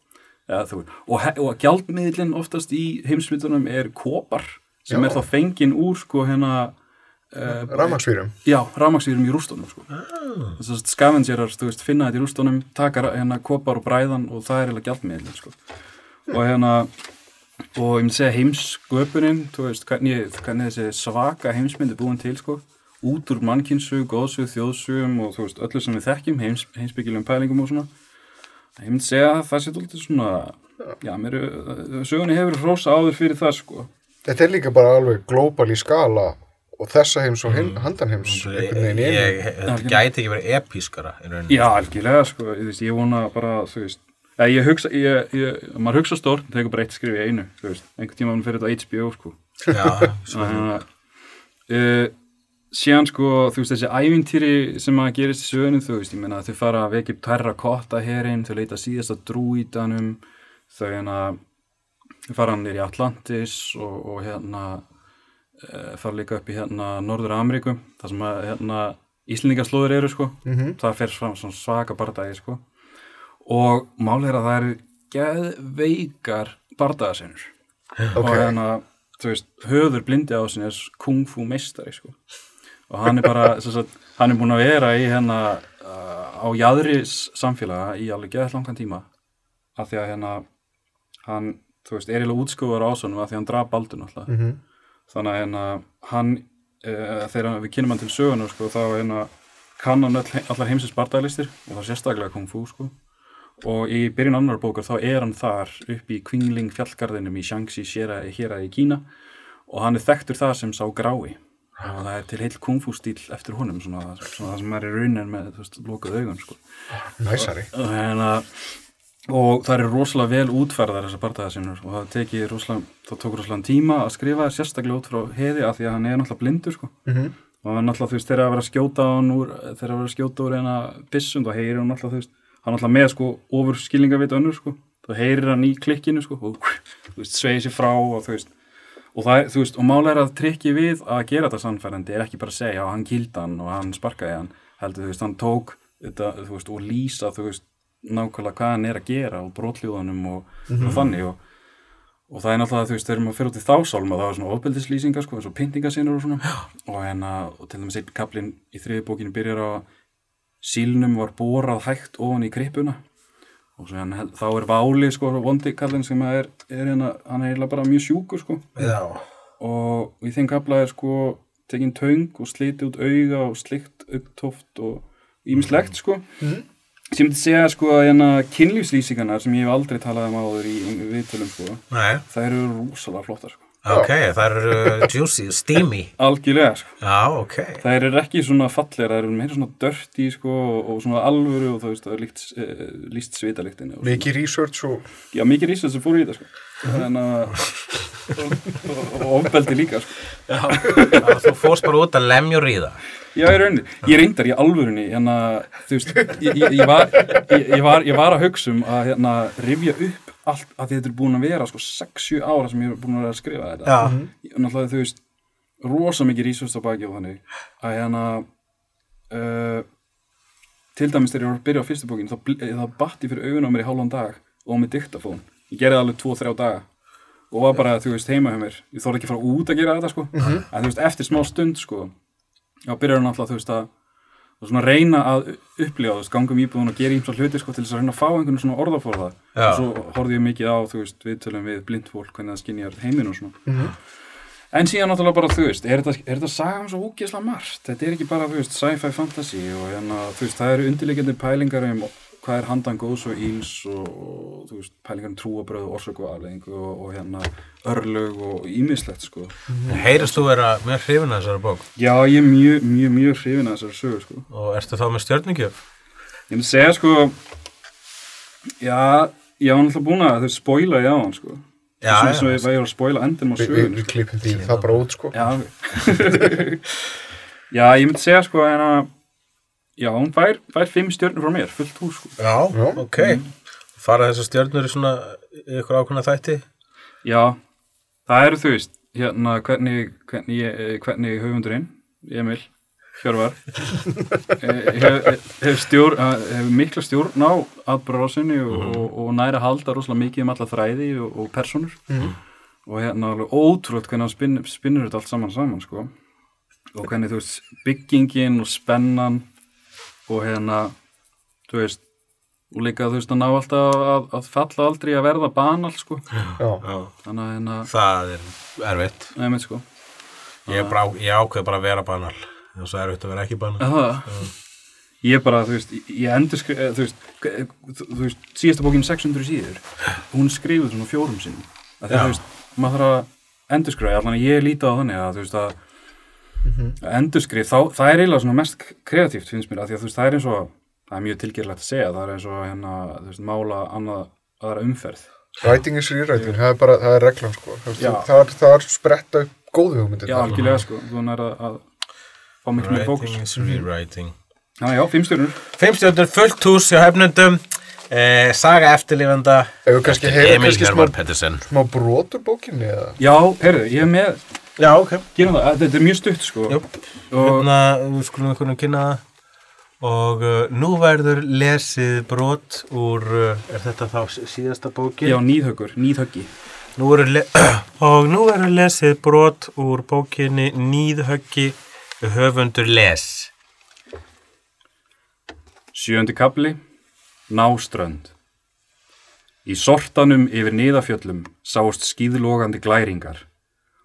Speaker 3: Þú, og, og gjaldmiðlinn oftast í heimsmyndunum er kopar sem
Speaker 2: Já.
Speaker 3: er þá fengin úr sko hérna uh,
Speaker 2: rafmagnsfýrum.
Speaker 3: já, rafmagsvírum í rústunum sko. þess að scavengerar, þú veist, finna þetta í rústunum taka hérna kopar og bræðan og það er eiginlega gjaldmiðlinn sko. og hérna og ég myndi segja heimsköpunin þú veist, hvernig, hvernig þessi svaka heimsmynd er búin til sko út úr mannkynsug, góðsug, þjóðsugum og þú veist, öllu sem við þekkjum, heims, heimsbyggilegum pælingum og svona ég myndi segja að það sé dólítið svona já, mér, er- sögunni hefur hrósa áður fyrir það sko
Speaker 2: Þetta er líka bara alveg glóbal í skala og þessa heims og hin, handan heims einhvern veginn í einu.
Speaker 1: Ég- Þetta gæti ekki verið epískara í rauninni.
Speaker 3: Já, algjörlega, sko, ég, veist, ég vona bara, þú veist, ég hugsa, ég, ég, maður hugsa stórt, tegur bara eitt skrif í einu, þú veist, einhvern tíma fyrir þetta HBO, sko.
Speaker 1: Já,
Speaker 3: að, uh, síðan, sko, þú veist, þessi ævintýri sem að gerist í sögunum, þú veist, ég meina, þau fara að vekja upp tærra kotta herinn, þau leita síðasta drúítanum, þau hérna, fara hann í Atlantis og, og hérna, uh, fara líka upp í hérna Norður Ameríku, þar sem að, hérna, Íslendingaslóður eru, sko
Speaker 2: Mhm.
Speaker 3: það fer fram svona svaka bardagi sko. og málið er að það eru geðveikar bardagasenur og
Speaker 2: Ok.
Speaker 3: hérna þú veist, höður blindi á sinni er kung fu meistari sko. Og hann er bara sagt, hann er búin að vera í hérna á jæðri samfélaga í alveg geðað langan tíma af því að hérna hann, þú veist, er eiginlega útskúfar ásonum af því að hann draf baldur náttúrulega
Speaker 2: Mhm.
Speaker 3: þannig að hérna, hann uh, þegar við kynum hann til sögunar sko, þá hérna, kann hann öll, allar heimsins bardaglistir og er sérstaklega kung fu sko. og í byrjun annar bókar þá er hann þar upp í Qingling fjallgarðinum í Shaanxi hér í Kína og hann er þekktur það sem sá grái og það er til heil kung fu stíl eftir honum svona, svona það sem er í raunin með veist, lokuð augun sko.
Speaker 2: Næsari.
Speaker 3: og, hérna, og það er rosalega vel útferðar þessar bardagasinur og það rosalega, það tók rosalega tíma að skrifa sérstaklega út frá heiði af því að hann er náttúrulega blindur sko.
Speaker 2: Mhm.
Speaker 3: og hann náttúrulega þú veist þegar að vera skjóta úr þegar að vera skjóta úr eina byssum þá heyrir hann náttúrulega þú veist hann náttúrulega með sko ofur skilningavit önnur sko þá heyrir hann í klikkinu sko og þú veist sveið sér frá og þú veist og það er, þú veist, og málega er að trikki við að gera þetta sannfærandi er ekki bara að segja að hann kýldi hann og hann sparkaði hann heldur, þú veist, hann tók þetta, þú veist, og lýsa, þú veist nákvæmlega hvað hann er að gera og brotljóðanum og, og þannig. Og, og það er náttúrulega, þú veist, þegar maður fyrir út í þásálma það var svona ofbeldislýsingar, sko, eins og pyntingasinur og svona, og hérna, og til dæmis einn kaplinn í þriði bókinu byrjar á að sílnum var borað hægt ofan í krippuna og hérna, þá er Váli, sko, vondi kallinn sem er, er hérna, hann er eiginlega bara mjög sjúkur, sko,
Speaker 1: Já.
Speaker 3: og í þeim kapla er sko tekin töng og sliti út auga og slikt augtóft og ímislegt sko. Sem myndi segja sko að hérna kynlífslýsingarnar sem ég hef aldrei talað um áður í viðtölum sko
Speaker 1: Nei,
Speaker 3: það eru rosalega flottar sko
Speaker 1: ok, það eru uh, juicy, steamy.
Speaker 3: algjörlega sko
Speaker 1: Já, ok.
Speaker 3: það eru ekki svona fallegar, það eru meira svona dirty sko og, svona alvöru og það veist það er líkt, e, líst svitaliktinni.
Speaker 2: Mikið research og
Speaker 3: já mikið rísað sem fór í þetta sko þannig að og, og, og ofbeldi líka sko
Speaker 1: Já, þú fórst bara út að lemja og ríða.
Speaker 3: Já, ég rauninni. Ég reyndar í alvörunni, hérna, þú veist, ég, ég, ég, var, ég, ég, var, ég var að hugsa um að hérna, rifja upp allt, að þetta er búin að vera sko 6-7 ára sem ég er búin að vera að skrifa þetta.
Speaker 1: Já.
Speaker 3: Ég, náttúrulega, þú veist, rosa mikið á baki og þannig, að hérna, uh, til dæmis þegar ég var að byrja á fyrstu bókin, þá, þá batt ég fyrir augun á mér í hálfan dag og með diktafón. Ég gerði alveg 2-3 daga og var bara, þú veist, heima hjá mér. Ég þorði ekki að fara út að gera þetta, sko. En þú veist, eftir smá stund, sko, Já, byrjar hann alltaf, þú veist, að og svona reyna að upplifa, þú veist, ganga um íbúðun og gera ímsa hluti, sko, til þess að reyna að fá einhvern svona orðaforða.
Speaker 1: Já.
Speaker 3: Og svo horfði ég mikið á, þú veist, viðtölum við blind fólk, hvernig það skinjar heiminn og svona. En síðan náttúrulega bara, þú veist, er þetta, er þetta saga um svo ógeðslega margt? Þetta er ekki bara, þú veist, sci-fi fantasy og hérna, þú veist, það eru undirleikjandi pælingar um hvað er handan góðs og íls og, og þú veist, pælingar um trúabröð og orsök og afleðingu og, og hérna örlög og ímislegt, sko.
Speaker 1: Heyrist þú vera mjög hrifin að þessari bók
Speaker 3: Já, ég er mjög, mjög, mjög hrifin að þessari sögu, sko.
Speaker 1: og ertu þá með stjörningjöf?
Speaker 3: Ég myndi segja sko Já, ég var náttúrulega búin að þau spoila ég á hann sko
Speaker 1: Já,
Speaker 3: Svo
Speaker 1: já,
Speaker 3: eins og ég var að spoila endum á
Speaker 2: við, við, við klippum því það bara út sko.
Speaker 3: Já Já, ég myndi segja sko en að Já, hún fær, fær fimm stjörnur frá mér, fullt hús sko.
Speaker 1: Já, ok. Fara þessar stjörnur í svona í ykkur ákveðna þætti?
Speaker 3: Já, það eru þú veist hérna hvernig, hvernig, ég- hvernig höfundurinn, Emil Hjörvar eh, hef, hef, stjór, eh, hef mikla stjórn á atbyrðarásinni og, og, og næri að halda rosalega mikið um alla þræði og, og personur og hérna alveg ótrúlega hvernig hann spinn, spinnur þetta allt saman saman sko. Og hvernig þú veist byggingin og spennan og hérna þú veist og líka þú veist að ná alltaf að, að falla aldrei að verða banal sko
Speaker 2: Já.
Speaker 1: Já.
Speaker 3: þannig að hérna,
Speaker 1: Það er erfitt.
Speaker 3: nefnir sko
Speaker 1: Ég, er bara, á- ég ákveð bara að vera banal. Það er svo erfitt að vera ekki banal.
Speaker 3: Það, ég bara, þú veist, ég endur skrif, þú veist, þú, þú veist, síðasta bókin 600 síður, hún er skrifuð svona fjórum sinnum, að því
Speaker 1: Já.
Speaker 3: að, þú veist, maður þarf að endurskrifa, allan að ég líti á þannig að, þú veist, að að endurskrif, þá, það er eiginlega svona mest kreatíft, finnst mér, að því að þú veist, það er eins og, það er mjög tilgerlegt að segja, það er eins og, hérna, þú veist, mála annað, aðra umferð.
Speaker 2: Writing is rewriting, það er bara, það er reglan sko. Það er, það er spretta upp góðu hugmyndir
Speaker 3: Já, algjörlega, sko, þú nær að, að fá miklu með fókus.
Speaker 1: Writing is rewriting.
Speaker 3: Já, já, fimm stjórnur.
Speaker 1: Fimm stjörnur, fullt hús hjá hefnundum. Eh, saga eftirlifanda.
Speaker 2: Ef við kannski heyra
Speaker 1: Emil Hjörvar Pettersen.
Speaker 2: smá brotur bókinni eða
Speaker 3: Já, heyrðu, ég er með,
Speaker 1: Já, ok.
Speaker 3: gerum það, þetta er mjög stutt, sko.
Speaker 1: Jú.
Speaker 3: Og,
Speaker 1: Hérna, við skulum einhvern veginn kynna það. Og uh, nú verður lesið brot úr, uh, er þetta þá sí- síðasta bókin?
Speaker 3: já, nýðhöggur, nýðhöggi.
Speaker 1: Nú og nú verður lesið brot úr bókinni Nýðhöggi höfundur les.
Speaker 3: Sjöndi kapli, Náströnd. Í sortanum yfir niðafjöllum sáust skýðlogandi glæringar.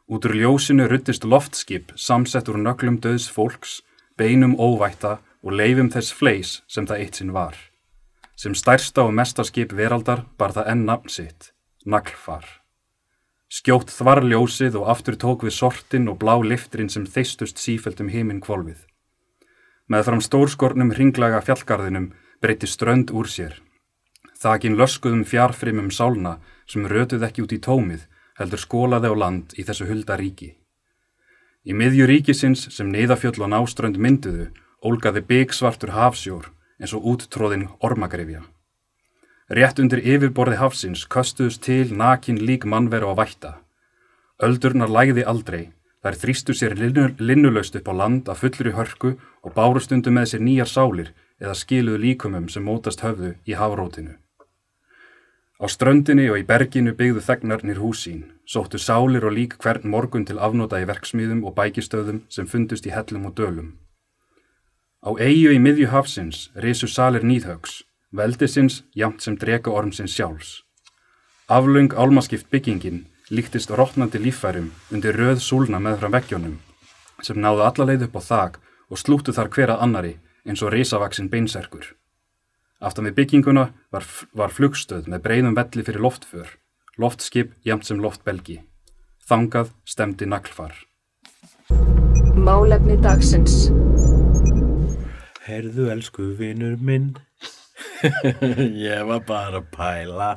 Speaker 3: Út úr ljósinu ruttist loftskip samsett úr nöglum döðs fólks, beinum óvætta og leifum þess fleis sem það eitt sinn var. Sem stærsta og mesta skip veraldar bar það enn nafn sitt, naglfar. Skjótt þvar ljósið og aftur tók við sortin og blá lifturinn sem þeistust sífelt um heiminn kvolfið. Með fram stórskornum hringlaga fjallgarðinum breyti strönd úr sér. Þakin löskuðum fjarfrimum sálna sem rötuð ekki út í tómið heldur skólaði á land í þessu hulda ríki. Í miðju ríkisins sem neyðafjöll og náströnd mynduðu ólgaði byggsvartur hafsjór eins og úttróðin ormagrifja. Rétt undir yfirborði hafsins köstuðust til nakin lík mannveru á vætta. Öldurnar lægði aldrei, þær þrýstu sér linnu, linnulaust upp á land af fullri hörku og bárustundu með sér nýjar sálir eða skiluðu líkumum sem mótast höfðu í hafrótinu. Á ströndinni og í berginu byggðu þegnarnir húsín, sóttu sálir og lík hvern morgun til afnóta í verksmiðum og bækistöðum sem fundust í hellum og dölum. Á eigu í miðju hafsins risu salir nýðhaugs, veldisins jamt sem drega ormsins sjálfs. Aflöng álmaskipt byggingin líktist rótnandi líffærum undir röð súlna meðfram veggjónum sem náðu alla leið upp á þak og slúttu þar hverað annari eins og risavaksin beinserkur. Aftan við bygginguna var, var flugstöð með breyðum velli fyrir loftför, loftskip jamt sem loftbelgi. Þangað stemdi naglfar.
Speaker 4: Málefni dagsins.
Speaker 1: Herðu, elsku vinur minn. ég var bara að pæla.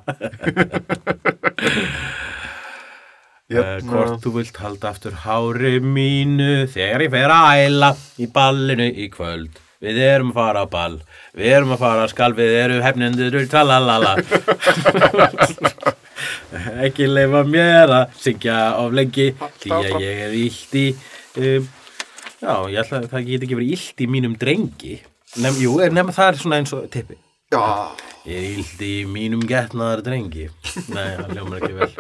Speaker 1: Uh, hvort þú vilt halda aftur hári mínu þegar ég fer að æla í ballinu í kvöld. Við erum að fara á ball, við erum að fara að skal, við erum hefnendur, tralalala. Ekki leifa mér að syngja of lengi, því að ég er illt í, um, já, ég ætla að það get ekki verið illt í mínum drengi. Nefn, jú, nefn það er svona eins og tippi.
Speaker 2: Já,
Speaker 1: Ég er illt í mínum getnaðar drengi. Nei, það ljómar ekki vel.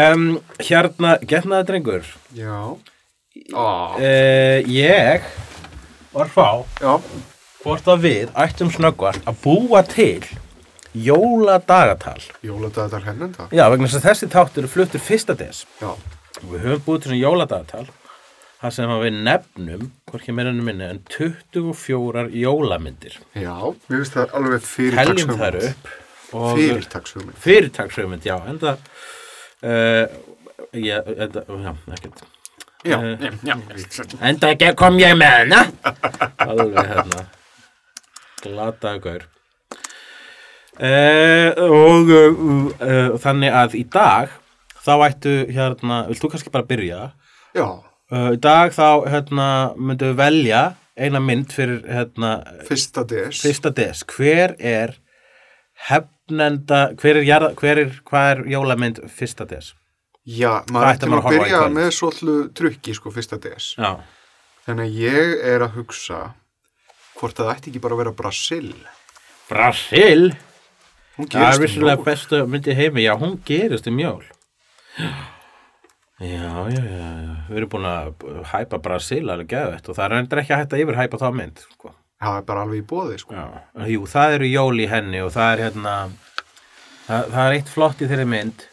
Speaker 1: Um, hérna, getnaðar drengur.
Speaker 2: já. Á,
Speaker 1: Uh, ég var fá
Speaker 2: já,
Speaker 1: hvort að við ættum snöggvart að búa til jóladagatal.
Speaker 2: jóladagatal hennenda.
Speaker 1: Já, vegna þess að þessi þáttur er fluttur fyrsta des.
Speaker 2: Já,
Speaker 1: við höfum búið til svona jóladagatal. Það sem að við nefnum, hvorki meira en minni, en 24 jólamyndir.
Speaker 2: já, mér finnst það alveg
Speaker 1: Teljum þær
Speaker 2: fyrirtakshugmynd.
Speaker 1: upp. og-
Speaker 2: Fyrirtakshugmynd.
Speaker 1: fyrirtakshugmynd, já, enda uh, já, enda, já, ekkert
Speaker 2: Já,
Speaker 1: Eh,
Speaker 2: já, já.
Speaker 1: enda ekki kom ég með hana alveg hérna glata gaur uh, og uh, uh, þannig að í dag þá ættu hérna, vilt þú kannski bara byrja
Speaker 2: Já,
Speaker 1: uh, í dag þá hérna myndu við velja eina mynd fyrir hérna
Speaker 2: fyrsta DS.
Speaker 1: fyrsta des, hver er hefnenda, hver er, hver er hvað er jólamynd fyrsta des?
Speaker 2: Já, maður
Speaker 1: ætti að
Speaker 2: að
Speaker 1: í
Speaker 2: byrja með svolítið trukki, sko, fyrsta DS.
Speaker 1: Já,
Speaker 2: Þannig að ég er að hugsa hvort það ætti ekki bara að vera Brasil.
Speaker 1: Brasil það er
Speaker 2: um
Speaker 1: vissulega
Speaker 2: jól.
Speaker 1: bestu myndi í heimi, já hún gerist um jól Já, já, já, já við erum búin að hæpa Brasil alveg geðvett og það er endur ekki að hætta yfir hæpa þá mynd sko.
Speaker 2: Það er bara alveg í bóði, sko.
Speaker 1: Já, jú, það eru jól í henni og það er hérna það, það er eitt flott í þeirri mynd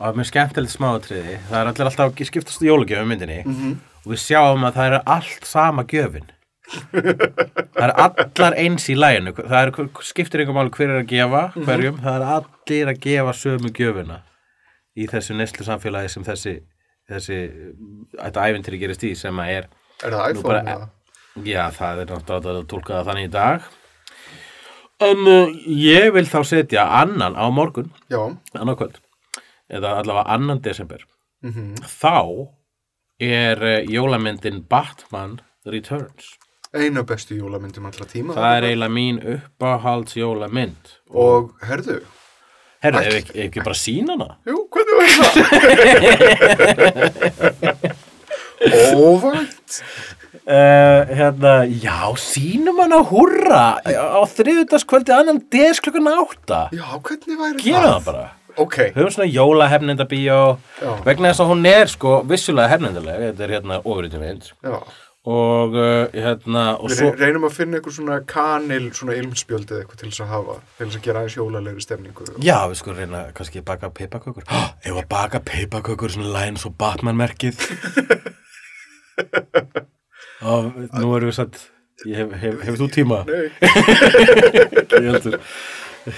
Speaker 1: og það er mjög skemmtilegt smáatriði. Það er allir alltaf skiptast í jólugjöfum myndinni og við sjáum að það er allt sama gjöfin. Það er allar eins í læginu það er, skiptir einhver máli hver er að gefa hverjum, það er allir að gefa sömu gjöfina í þessu neslu samfélagi sem þessi þessi, þetta ævintýri gerist í sem að er
Speaker 2: Er það iPhone
Speaker 1: bara-? Já, það er náttúrulega að tólka það þannig í dag. En uh, ég vil þá setja annan á morgun,
Speaker 2: Já,
Speaker 1: annan kvöld, eða allavega annan desember.
Speaker 2: mhm.
Speaker 1: Þá er uh, jólamyndin Batman Returns.
Speaker 2: eina bestu jólamyndum allra tíma.
Speaker 1: Það er eiginlega mín uppáhalds jólamynd.
Speaker 2: Og, herðu,
Speaker 1: Herðu, ef ekki, ekki bara sína hana?
Speaker 2: jú, hvernig var það? Óvænt.
Speaker 1: Uh, hérna, já, sínum hana hurra á þriðutaskvöldi annan des klukkan átta.
Speaker 2: Já, hvernig væri
Speaker 1: Gera það bara.
Speaker 2: Ok,
Speaker 1: höfum svona jólahefnenda bíó
Speaker 2: Já.
Speaker 1: vegna þess að hún er sko vissulega hefnendalega, þetta er hérna mynd.
Speaker 2: Já.
Speaker 1: og uh, hérna og
Speaker 2: Við reynum að finna eitthvað svona kanil, svona ilmspjöld eða eitthvað til þess að hafa, til þess að gera aðeins jólalegri stemningu.
Speaker 1: já við sko reyna kannski að baka peipakökur ef að baka peipakökur svona læn svo Batman-merkið og nú erum við satt ég hef, hef, hefur þú tíma?
Speaker 2: Nei,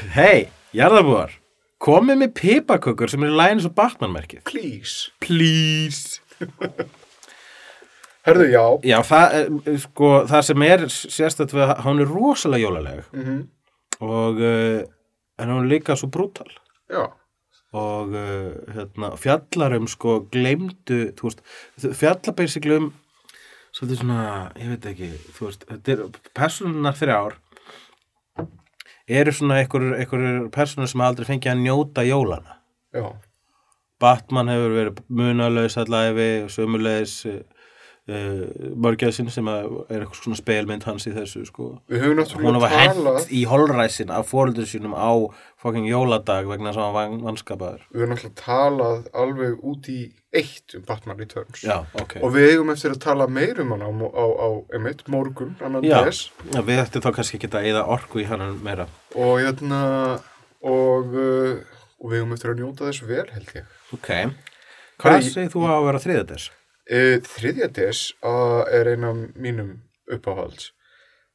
Speaker 1: hei, jarðabúar komið með peipakökur sem er læn svo Batman-merkið.
Speaker 2: Please.
Speaker 1: please.
Speaker 2: Herðu, já.
Speaker 1: Já, það, er, sko, það sem er að hún er rosalega jólaleg.
Speaker 2: Mm
Speaker 1: og uh, en hún er líka svo brútal.
Speaker 2: Já,
Speaker 1: og uh, hérna, fjallar um sko gleymdu, þú veist fjallar basically um svolítið svona, ég veit ekki, þú veist þetta er personunar þrjár eru svona einhver, einhver personur sem aldrei fengið að njóta jólana
Speaker 2: já.
Speaker 1: Batman hefur verið munalaus allæfi og sömulegis uh, mörgjaðsinn sem er eitthvað svona speilmynd hans í þessu sko. Hún var hent í holræsin af fóreldur sínum á fucking jóladag vegna þess að hann var vanskapaður.
Speaker 2: Við höfum náttúrulega talað alveg út í eitt um Batman Returns.
Speaker 1: Já, ok.
Speaker 2: Og við eigum eftir að tala meir um hann á, á, á einmitt, morgun,
Speaker 1: Já. Já, við ættum þá kannski ekki að eða orku í hann meira.
Speaker 2: Og hérna og, uh, og við eigum eftir að njóta þess vel held ég.
Speaker 1: Ok, hvað segir þú að vera þriðatis?
Speaker 2: Þriðja des uh, er einn af mínum uppáhalds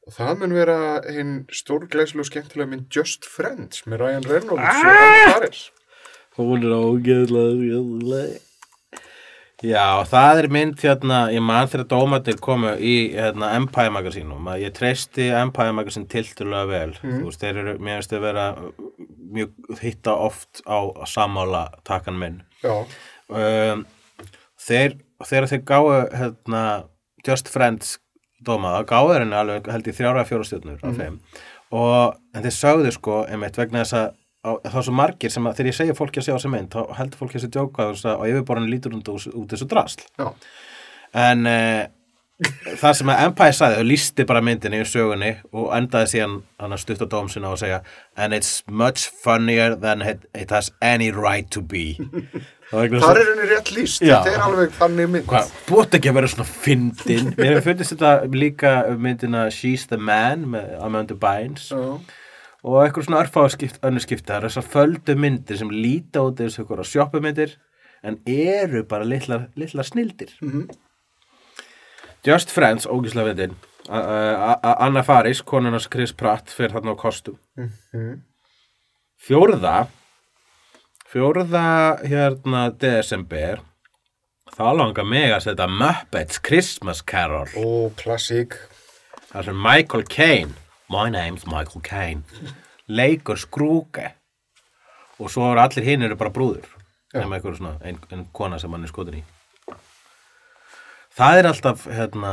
Speaker 2: og það mun vera hinn stórglæslu og skemmtilega minn Just Friends með Ryan Reynolds og Anna Faris
Speaker 1: Hún er skemmtileg. Já, það er mynd hérna, ég man þegar dómatir komu í hérna, Empire Magazine að ég treysti Empire Magazine tilturlega vel. Þú veist, þeir eru, mér finnst þeir vera mjög hitta oft á sammála takkan minn. Um, þeir, þegar þeir gáu hérna, Just Friends dóma, þá gáu þeir henni alveg held ég þrjára fjóra stjórnur af þeim. Og en þeir sögðu sko einmitt vegna þess að á, þá er svo margir sem að þegar ég segja fólki að sjá þessa mynd þá heldur fólki að þessi djóka og á yfirborðinu lítur út, út þessu drasl.
Speaker 2: Já,
Speaker 1: en uh, það sem að Empire sagði og lísti bara myndinni í sögunni og endaði síðan hann að stutta dóm sinna og segja and it's much funnier than it, it has any right to be
Speaker 2: þar er henni rétt líst þetta er alveg þannig mynd.
Speaker 1: Átt ekki að vera svona fyndin. Mér fundist þetta líka um myndina She's the Man með Amanda Bynes.
Speaker 2: Já,
Speaker 1: og eitthvað svona örfáðu skipt, önnur skipta það er þessar földu myndir sem líta út eins og eitthvað sjoppumyndir en eru bara litlar, litlar snildir. Just Friends, ógislega veitin Anna Faris, konunars Chris Pratt fyrir þarna á kostum. Fjórða Fjórða hérna desember. Þá langar mig að setja Muppets Christmas Carol.
Speaker 2: Ó, klassík.
Speaker 1: Þar sem Michael Caine My name's Michael Caine leikur skrúke. Og svo eru allir hinn eru bara brúður nema einhver svona, ein, ein kona sem hann er skotin í. Það er alltaf hérna,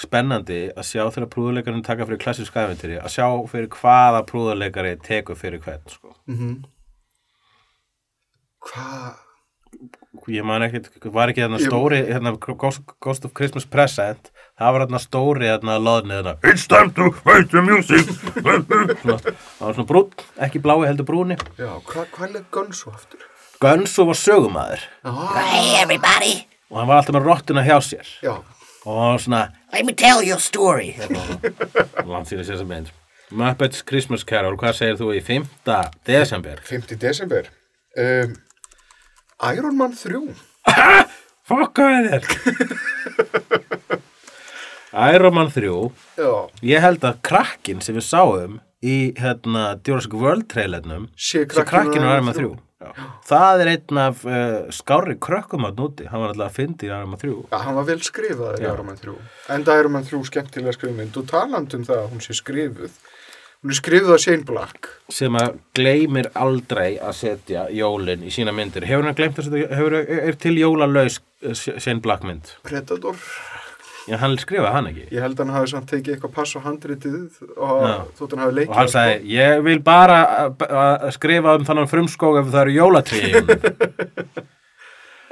Speaker 1: spennandi að sjá þegar prúðuleikarinn taka fyrir klassísk æfintýri að sjá fyrir hvaða prúðuleikari tekur fyrir hvern sko.
Speaker 2: Hvað?
Speaker 1: ég man ekkert, var ekki
Speaker 2: Ég-
Speaker 1: stóri hérna, Ghost, Ghost of Christmas Present það var hérna stóri hérna loðni hérna, It's time to fight the music svona, það var svona brún, ekki blái heldur brúni
Speaker 2: Já, hvað hva er Gunso aftur?
Speaker 1: Gunso var sögumæður
Speaker 2: Ah,
Speaker 5: Hey, everybody.
Speaker 1: og hann var alltaf með rottuna hjá sér
Speaker 2: já,
Speaker 1: og hann var svona
Speaker 5: Let me tell you a story.
Speaker 1: fyrir sér sem mynd Muppets Christmas Carol, hvað segir þú í 5. desember?
Speaker 2: 5. desember um, Iron Man 3
Speaker 1: Fokkaði þér. Iron Man 3
Speaker 2: Já,
Speaker 1: ég held að krakkin sem við sáum í hérna Jurassic World trailernum
Speaker 2: Sé
Speaker 1: krakkin á
Speaker 2: Iron Man
Speaker 1: Man 3 Já. það er einn af uh, skári krökkum á núti, hann var alltaf að fyndi í Iron Man 3
Speaker 2: Já, hann var vel skrifaður í. Iron Man 3 Enda Iron Man 3 skemmtilega skrifmynd og taland um það að hún sé skrifuð Hún er skrifuð af Shane Black.
Speaker 1: Sem að gleymir aldrei að setja jólin í sína myndir. Hefur hann gleymt að setja, hefur, er til jólalaus uh, Shane Black mynd?
Speaker 2: Predator.
Speaker 1: Já, hann skrifaði hann ekki.
Speaker 2: Ég held að hann hafi samt tekið eitthvað pass á handritið og
Speaker 1: Já.
Speaker 2: þótt hann hafi leikið
Speaker 1: og hann sagði, ég vil bara að skrifa um þannig frumskóg ef það eru jólatrí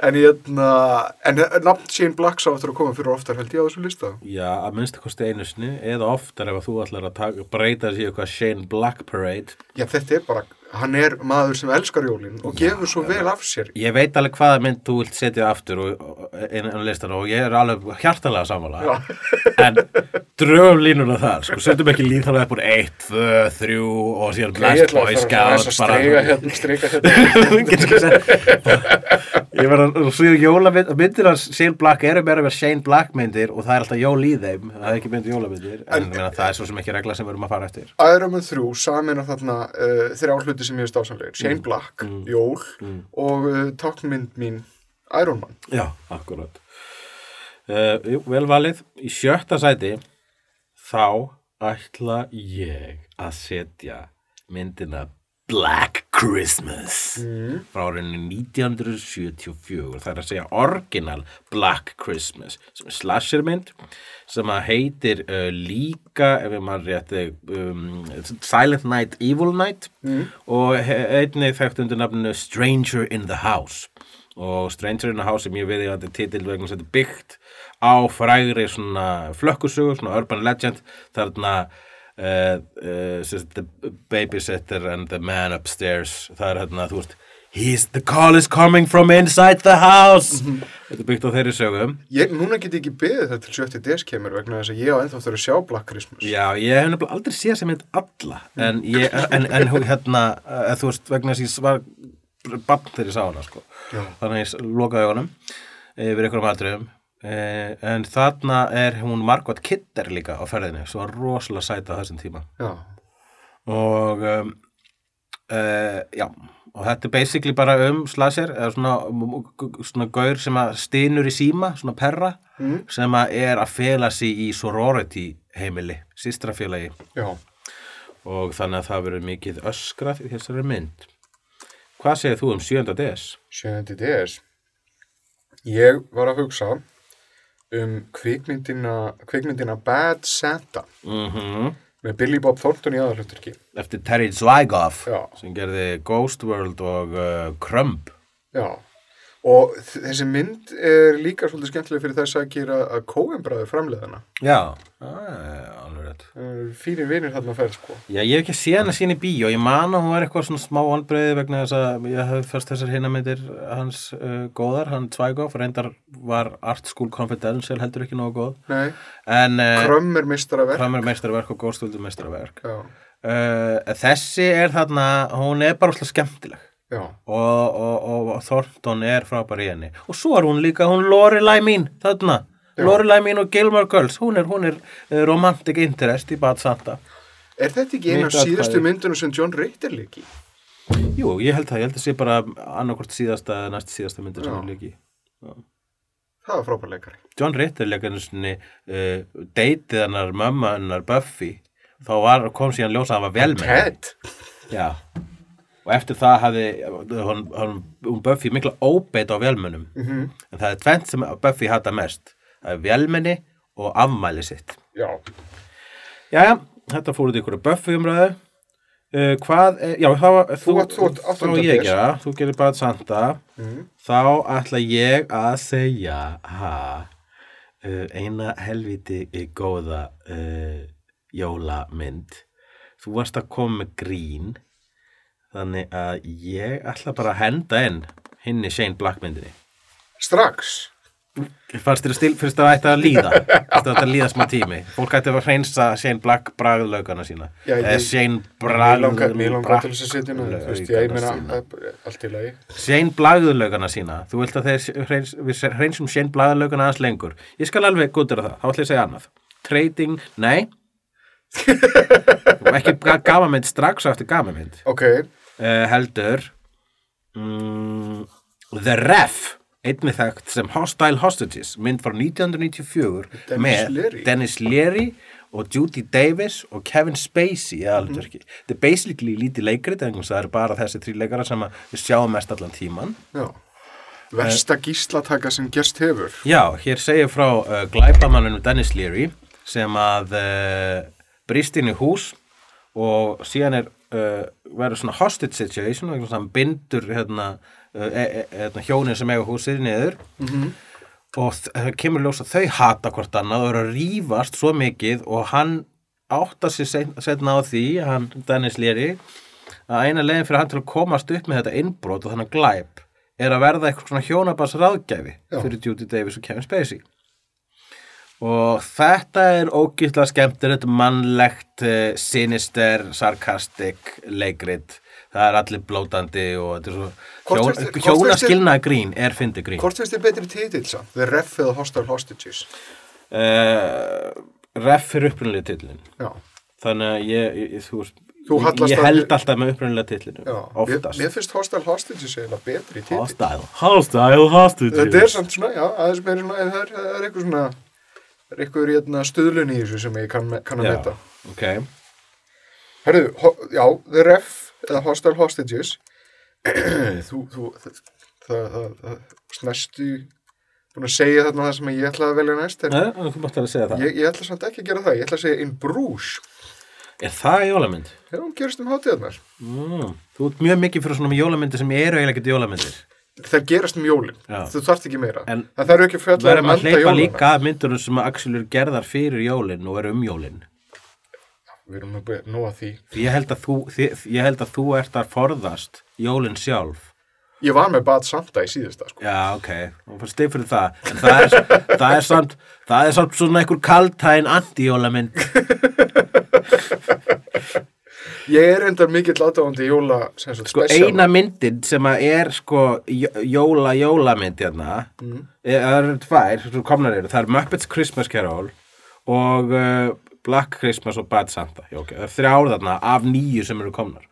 Speaker 2: En ég en nafn Shane Black sá eftir að koma fyrir oftar held ég á þessu lista?
Speaker 1: Já, að minnst kosti einu sinni eða oftar ef að þú ætlar að taka, breyta þessi eitthvað Shane Black Parade.
Speaker 2: Já, þetta er bara, hann er maður sem elskar jólin og gefur svo vel af sér.
Speaker 1: Ég veit alveg hvaða mynd þú vilt setja aftur og, innan listan og ég er alveg hjartalega sammála. En drögum línuna þar sko, setjum ekki lín þannig upp úr 1, 2, 3 og síðan Blast Boy Scout
Speaker 2: Strega hérna, strega hérna.
Speaker 1: Getur ekki sagt- Ég verð að svo jólamynd myndir af Shane Black eru meira með Shane Black myndir og það er alltaf jól í þeim. Það er ekki myndir jólamyndir en, en meina, það er svo sem ekki regla sem við erum að fara eftir.
Speaker 2: Iron Man 3 samin af þarna uh, þrjá hluti sem ég veist ásamlegir Shane Black, Jól og uh, táknmynd mín Iron Man.
Speaker 1: Já, akkurat. Uh, jú, Vel valið. Í sjötta sæti þá ætla ég að setja myndina Black Christmas. Frá árinu 1974 það er að segja original Black Christmas sem er slashermynd sem að heitir uh, líka ef maður rétt um, Silent Night, Evil Night. Og he- einnig þekkt undir nafninu Stranger in the House. Og Stranger in the House er mjög viðjandi titil vegna sem þetta er byggt á frægri svona urban legend þarna uh, uh, the babysitter and the man upstairs. Það er hérna, þú veist He's, the call is coming from inside the house. Þetta er byggt á þeirri sögum
Speaker 2: Ég, núna get ég ekki beðið það til 70 DS kemur vegna þess að ég á ennþá þurfa að sjá Black Christmas.
Speaker 1: Já, ég hef nefnilega aldrei séð sem heit alla en, ég, en, en hérna uh, þú veist, vegna þess að ég var bann ég sá hana sko. Þannig að ég lokaði augunum yfir einhverjum atriðum eh, en þarna er hún Margot Kidder líka á ferðinni, svo var rosalega sæta á þessum tíma
Speaker 2: Já.
Speaker 1: og um, uh, já og þetta er basically bara um slasher eða svona, svona gaur sem að stynur í síma, svona perra sem að er að fela sig í sorority heimili, sýstrafélagi
Speaker 2: Já.
Speaker 1: og þannig að það verður mikið öskrað í þessari mynd hvað segir þú um 7. DS?
Speaker 2: 7. DS. Ég var að hugsa um kvikmyndina, kvikmyndina Bad Santa
Speaker 1: Mm
Speaker 2: með Billy Bob Thornton í aðalhutturki.
Speaker 1: eftir Terry Zwigoff sem gerði Ghost World og uh, Crumb
Speaker 2: Já. Og þessi mynd er líka svolítið skemmtileg fyrir þess að gera að Coen-bræður framleiðana.
Speaker 1: já, það er alveg rétt
Speaker 2: Fýrin vinir þarna ferð, sko.
Speaker 1: Já, ég hef ekki séð hana sín í bíó, ég man að hún var eitthvað svona smá vonbreiði vegna þess að ég hef fyrst þessar hinamyndir hans uh, góðar, hann Zweighoff, reyndar var Art School Confidential heldur ekki nógu góð, uh,
Speaker 2: Krömm er mistaraverk.
Speaker 1: Kram er meistarverk og Góðstöldur meistarverk.
Speaker 2: Já.
Speaker 1: Uh, þessi er þarna, hún er bara alltaf skemmtileg
Speaker 2: Já.
Speaker 1: og, og, og, og Thornton er frábær í henni og svo er hún líka, hún Lorelai mín þarna,
Speaker 2: Já.
Speaker 1: Lorelai mín og Gilmore Girls, hún er, hún er uh, romantic interest í Bad Santa.
Speaker 2: Er þetta ekki eina af síðustu myndunum sem John Ritter líki?
Speaker 1: Jú, ég held það, ég held það sé bara annarkvort síðasta eða næst síðasta myndir sem er líki.
Speaker 2: Það var frábær leikari.
Speaker 1: John Ritter leika einu svona uh, deytið hennar mömmu hennar Buffy þá var, kom síðan ljósa að hann var velmenn. Já og eftir það hafði hún, hún, hún Buffy mikla óbeit á velmennum
Speaker 2: Mhm.
Speaker 1: en það er tvent sem Buffy hata mest velmenni og afmæli sitt
Speaker 2: Já.
Speaker 1: Jæja, þetta fór út í ykkur Buffy umræðu uh, hvað, er, já þá var
Speaker 2: Þú þú
Speaker 1: þá ég gera, þú gerir bara Santa
Speaker 2: Mhm.
Speaker 1: þá ætla ég að segja ha, uh, eina helviti góða uh, jólamynd þú varst að koma með grín þannig að ég ætla bara að henda inn hinni Shane Black myndinni
Speaker 2: Strax.
Speaker 1: Fannst þér að ætti að líða? Fyrst að þetta líða smá tími? Fólk ætti að hreinsa Shane Black bragðlaugana sína. Eða Shane
Speaker 2: Mér
Speaker 1: Bragð
Speaker 2: langar, mér langar til þess að setja nú. Ég meina, að- allt í lagi.
Speaker 1: Shane Blagðlaugana sína. Þú vilt að við hreinsum Shane Blagðlaugana aðeins lengur. Ég skal alveg gútur að það, þá ætla ég að segja annað. Trading, nei. Ekki ga- gamamynd strax eftir gamamynd
Speaker 2: Ok,
Speaker 1: uh, heldur. Mm, The Ref einnig þekkt sem Hostile Hostages mynd frá 1994
Speaker 2: Dennis
Speaker 1: með
Speaker 2: Leary.
Speaker 1: Dennis Leary og Judy Davis og Kevin Spacey í aðalutverki. Þetta er basically lítið leikrit en það eru bara þessi þrý leikara sem við sjáum mest allan tíman.
Speaker 2: já. Versta gíslataka sem gerst hefur.
Speaker 1: Já, hér segir frá uh, glæpamanninu Dennis Leary sem að uh, brýst inn í hús og síðan er uh, verður svona hostage situation að hann bindur hérna, e, e, hjónin sem eiga húsið niður. Og þ- það kemur ljós að þau hata hvort annað og eru að rífast svo mikið og hann áttar sér seinna á því, hann Dennis Leary að eina leiðin fyrir hann til að komast upp með þetta innbrot og þannig glæp er að verða eitthvað svona hjónabars ráðgæfi
Speaker 2: Já.
Speaker 1: fyrir Judy Davis og Kevin Spacey. Og þetta er þetta er mannlegt, sinister sarkastik leikrit það er allir blótandi og þetta er svo
Speaker 2: Hvort
Speaker 1: hjón,
Speaker 2: finnst þér- hvort finnst þér-
Speaker 1: hjónaskilna grín er fyndi grín
Speaker 2: Hvort finnst þið betri titill samt? The Ref eða Hostile Hostages?
Speaker 1: uh, ref fyrir upprunnilega titlin
Speaker 2: Já.
Speaker 1: þannig að ég, ég, þú, veist,
Speaker 2: Þú
Speaker 1: ég, ég held alltaf með
Speaker 2: Já. Mér,
Speaker 1: oftast
Speaker 2: mér finnst Hostile Hostages eiginlega betri titill.
Speaker 1: hostile, hostile, hostage
Speaker 2: Þetta er samt svona, já, aðeins meiri svona, það er, er eitthvað svona, það er eitthvað hérna, stuðlun í þessu sem ég kann, kann að meta.
Speaker 1: ok
Speaker 2: Herðu, ho- já, The Ref eða Hostile Hostages þú, þú það, það, það, það snestu búin að segja þarna það sem ég ætlaði að velja næst en
Speaker 1: Nei, þú mátt alveg segja það.
Speaker 2: ég, ég ætla samt ekki að gera það, ég ætla að segja In Bruges
Speaker 1: Er það jólamynd?
Speaker 2: þegar hún gerist um hátíðarnar
Speaker 1: Mm. Þú ert mjög mikið fyrir svona jólamyndir sem eru eiginlega ekki jólamyndir.
Speaker 2: það gerast um jólin,
Speaker 1: Já.
Speaker 2: þú þarft ekki meira
Speaker 1: En
Speaker 2: það þarf ekki að fjalla um
Speaker 1: að
Speaker 2: anda
Speaker 1: hleypa
Speaker 2: jólana
Speaker 1: líka af myndunum sem eru gerðar fyrir jólin og eru um jólin.
Speaker 2: Við erum að því
Speaker 1: Því Ég held að þú, því, ég held að þú ert að forðast jólin sjálf.
Speaker 2: ég var með Bad Santa í síðasta sko.
Speaker 1: Já, ok, og fyrir stið fyrir það. En það er, það er, samt, það er samt svona einhver kaldtæn anti-jólamynd.
Speaker 2: ég er endar mikill aðdáðandi jóla sem sagt,
Speaker 1: Sko
Speaker 2: special.
Speaker 1: eina myndin sem að er sko jó- jóla-jólamynd hérna, er, það eru tvær, svo komnar eru, það er Muppets Christmas Carol og uh, Black Christmas og Bad Santa. Já, ok, það er þrjár þarna af nýju sem eru komnar.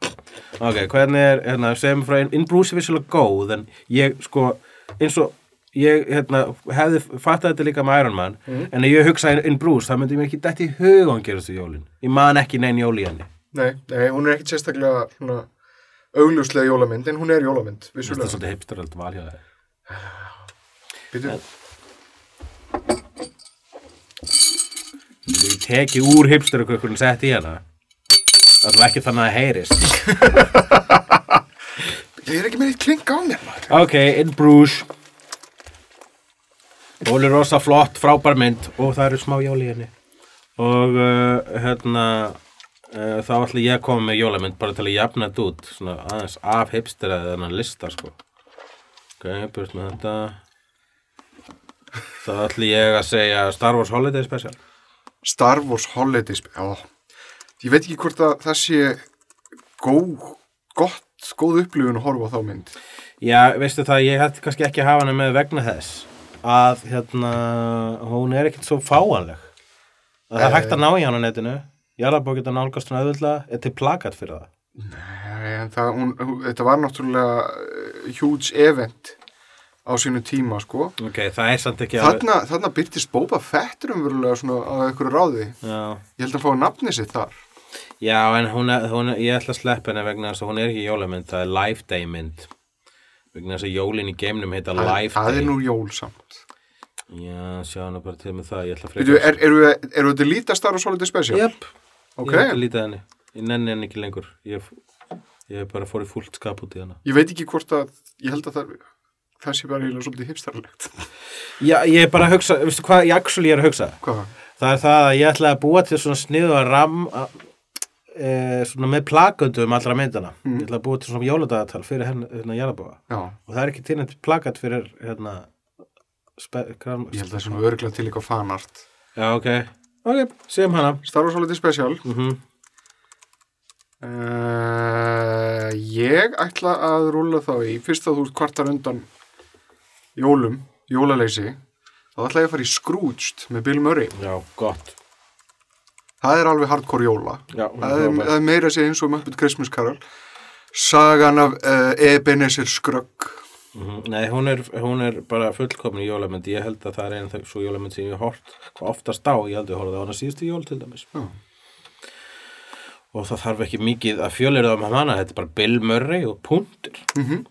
Speaker 1: Ok, hvernig er, hérna, segjum frá, In Bruce er vissulega góð, en ég, sko, eins og, ég, hérna, hefði fattað þetta líka með Iron Man, en ef ég hugsa In Bruce, það myndi mér ekki dætt í hug á hann gerast í jólin. Ég man ekki neinn jól í henni.
Speaker 2: nei, nei, hún er ekkit sérstaklega svona, augljóslega jólamynd en hún er jólamynd,
Speaker 1: Það er svolítið hipsteröld val hjá það.
Speaker 2: Býtu,
Speaker 1: Ég teki úr hipsterökkurinn sett í hana. Það er ekki þannig að það heyrist.
Speaker 2: ég er ekki með eitt klink á mér maður.
Speaker 1: Ok, In Bruges. Óli rosa flott, frábær mynd og það eru smá jól í henni. Og uh, hérna, uh, þá ætla ég að koma með jólamynd bara til að jafna þetta út. Svona aðeins af hipster eða þennan lista, sko. Ok, burt með þetta. Þá ætla ég að segja Star Wars Holiday Special.
Speaker 2: Star Wars Holiday Spe- já, ég veit ekki hvort að það sé góð, gott, góð upplifun að horfa á þá mynd.
Speaker 1: Já, veistu það, ég hætti kannski ekki að hafa hana með vegna þess að hérna, hún er ekkert svo fáanleg. Að það er hægt að ná í hana netinu. Jarðabók geta nálgast hún auðvitað er til plakat fyrir það?
Speaker 2: Nei, en það, hún, þetta var náttúrulega uh, huge event á sínu tíma, sko.
Speaker 1: Ok, það er samt ekki alveg
Speaker 2: þarna, þarna byrtist Boba Fett umverulega svona á einhverju ráði.
Speaker 1: Já,
Speaker 2: ég held að fá nafni sitt þar.
Speaker 1: Já en hún er, hún er, ég ætla að sleppa henni vegna þess að hún er ekki jólamynd, það er Life Day mynd. Vegna þess að jólin í geimnum heita
Speaker 2: það,
Speaker 1: Life
Speaker 2: það
Speaker 1: Day.
Speaker 2: er nú jólsamt
Speaker 1: Já, sjá hana bara til með það, ég ætla að
Speaker 2: Veitu, er, eru er, er, er lítið Star Wars Holiday Special?
Speaker 1: Jöp,
Speaker 2: Ok.
Speaker 1: ég ætla að líta henni. Ég nenni henni ekki lengur. Ég, ég bara fór í fullt skap út í hana.
Speaker 2: Ég veit ekki hvort að, ég held að það, það sé bara eiginlega svolítið hipstarlegt.
Speaker 1: Já, ég er bara að hugsa, veistu hvað ég actually er að hugsa?
Speaker 2: Hvað?
Speaker 1: Það er það að ég ætla að búa til svona sniðu að ram e, svona með plakundum allra myndana. Ég ætla að búa til svona jóladagatal fyrir hérna, hérna Jarabóa.
Speaker 2: Já,
Speaker 1: Og það er ekki tilnætt plakat fyrir hérna spe, kram,
Speaker 2: ég held að það er svona örgulega til eitthvað fanart.
Speaker 1: Já, ok. Ok, séum hana.
Speaker 2: Star Wars Holiday Special.
Speaker 1: Mm
Speaker 2: Uh, ég ætla að rúla þá í, fyrst að þú kvartar undan jólum, jólaleysi, þá ætla ég að fara í Scrooged með Bill Murray.
Speaker 1: Já, gott.
Speaker 2: Það er alveg hardcore jóla.
Speaker 1: Já,
Speaker 2: Það er, það er meira segja eins og Muppet Christmas Carol. Sagan af uh, Ebenezer Scrugg.
Speaker 1: Mhm. Nei, hún er, hún er bara fullkomin í jólamynd. Ég held að það er einn þegar svo jólamynd sem ég hort oftast á. Ég held að ég horfði á hana síðustu jól til dæmis.
Speaker 2: Já.
Speaker 1: Og það þarf ekki mikið að fjölur það með hana. Þetta er bara Bill Murray og punktur.
Speaker 2: Mm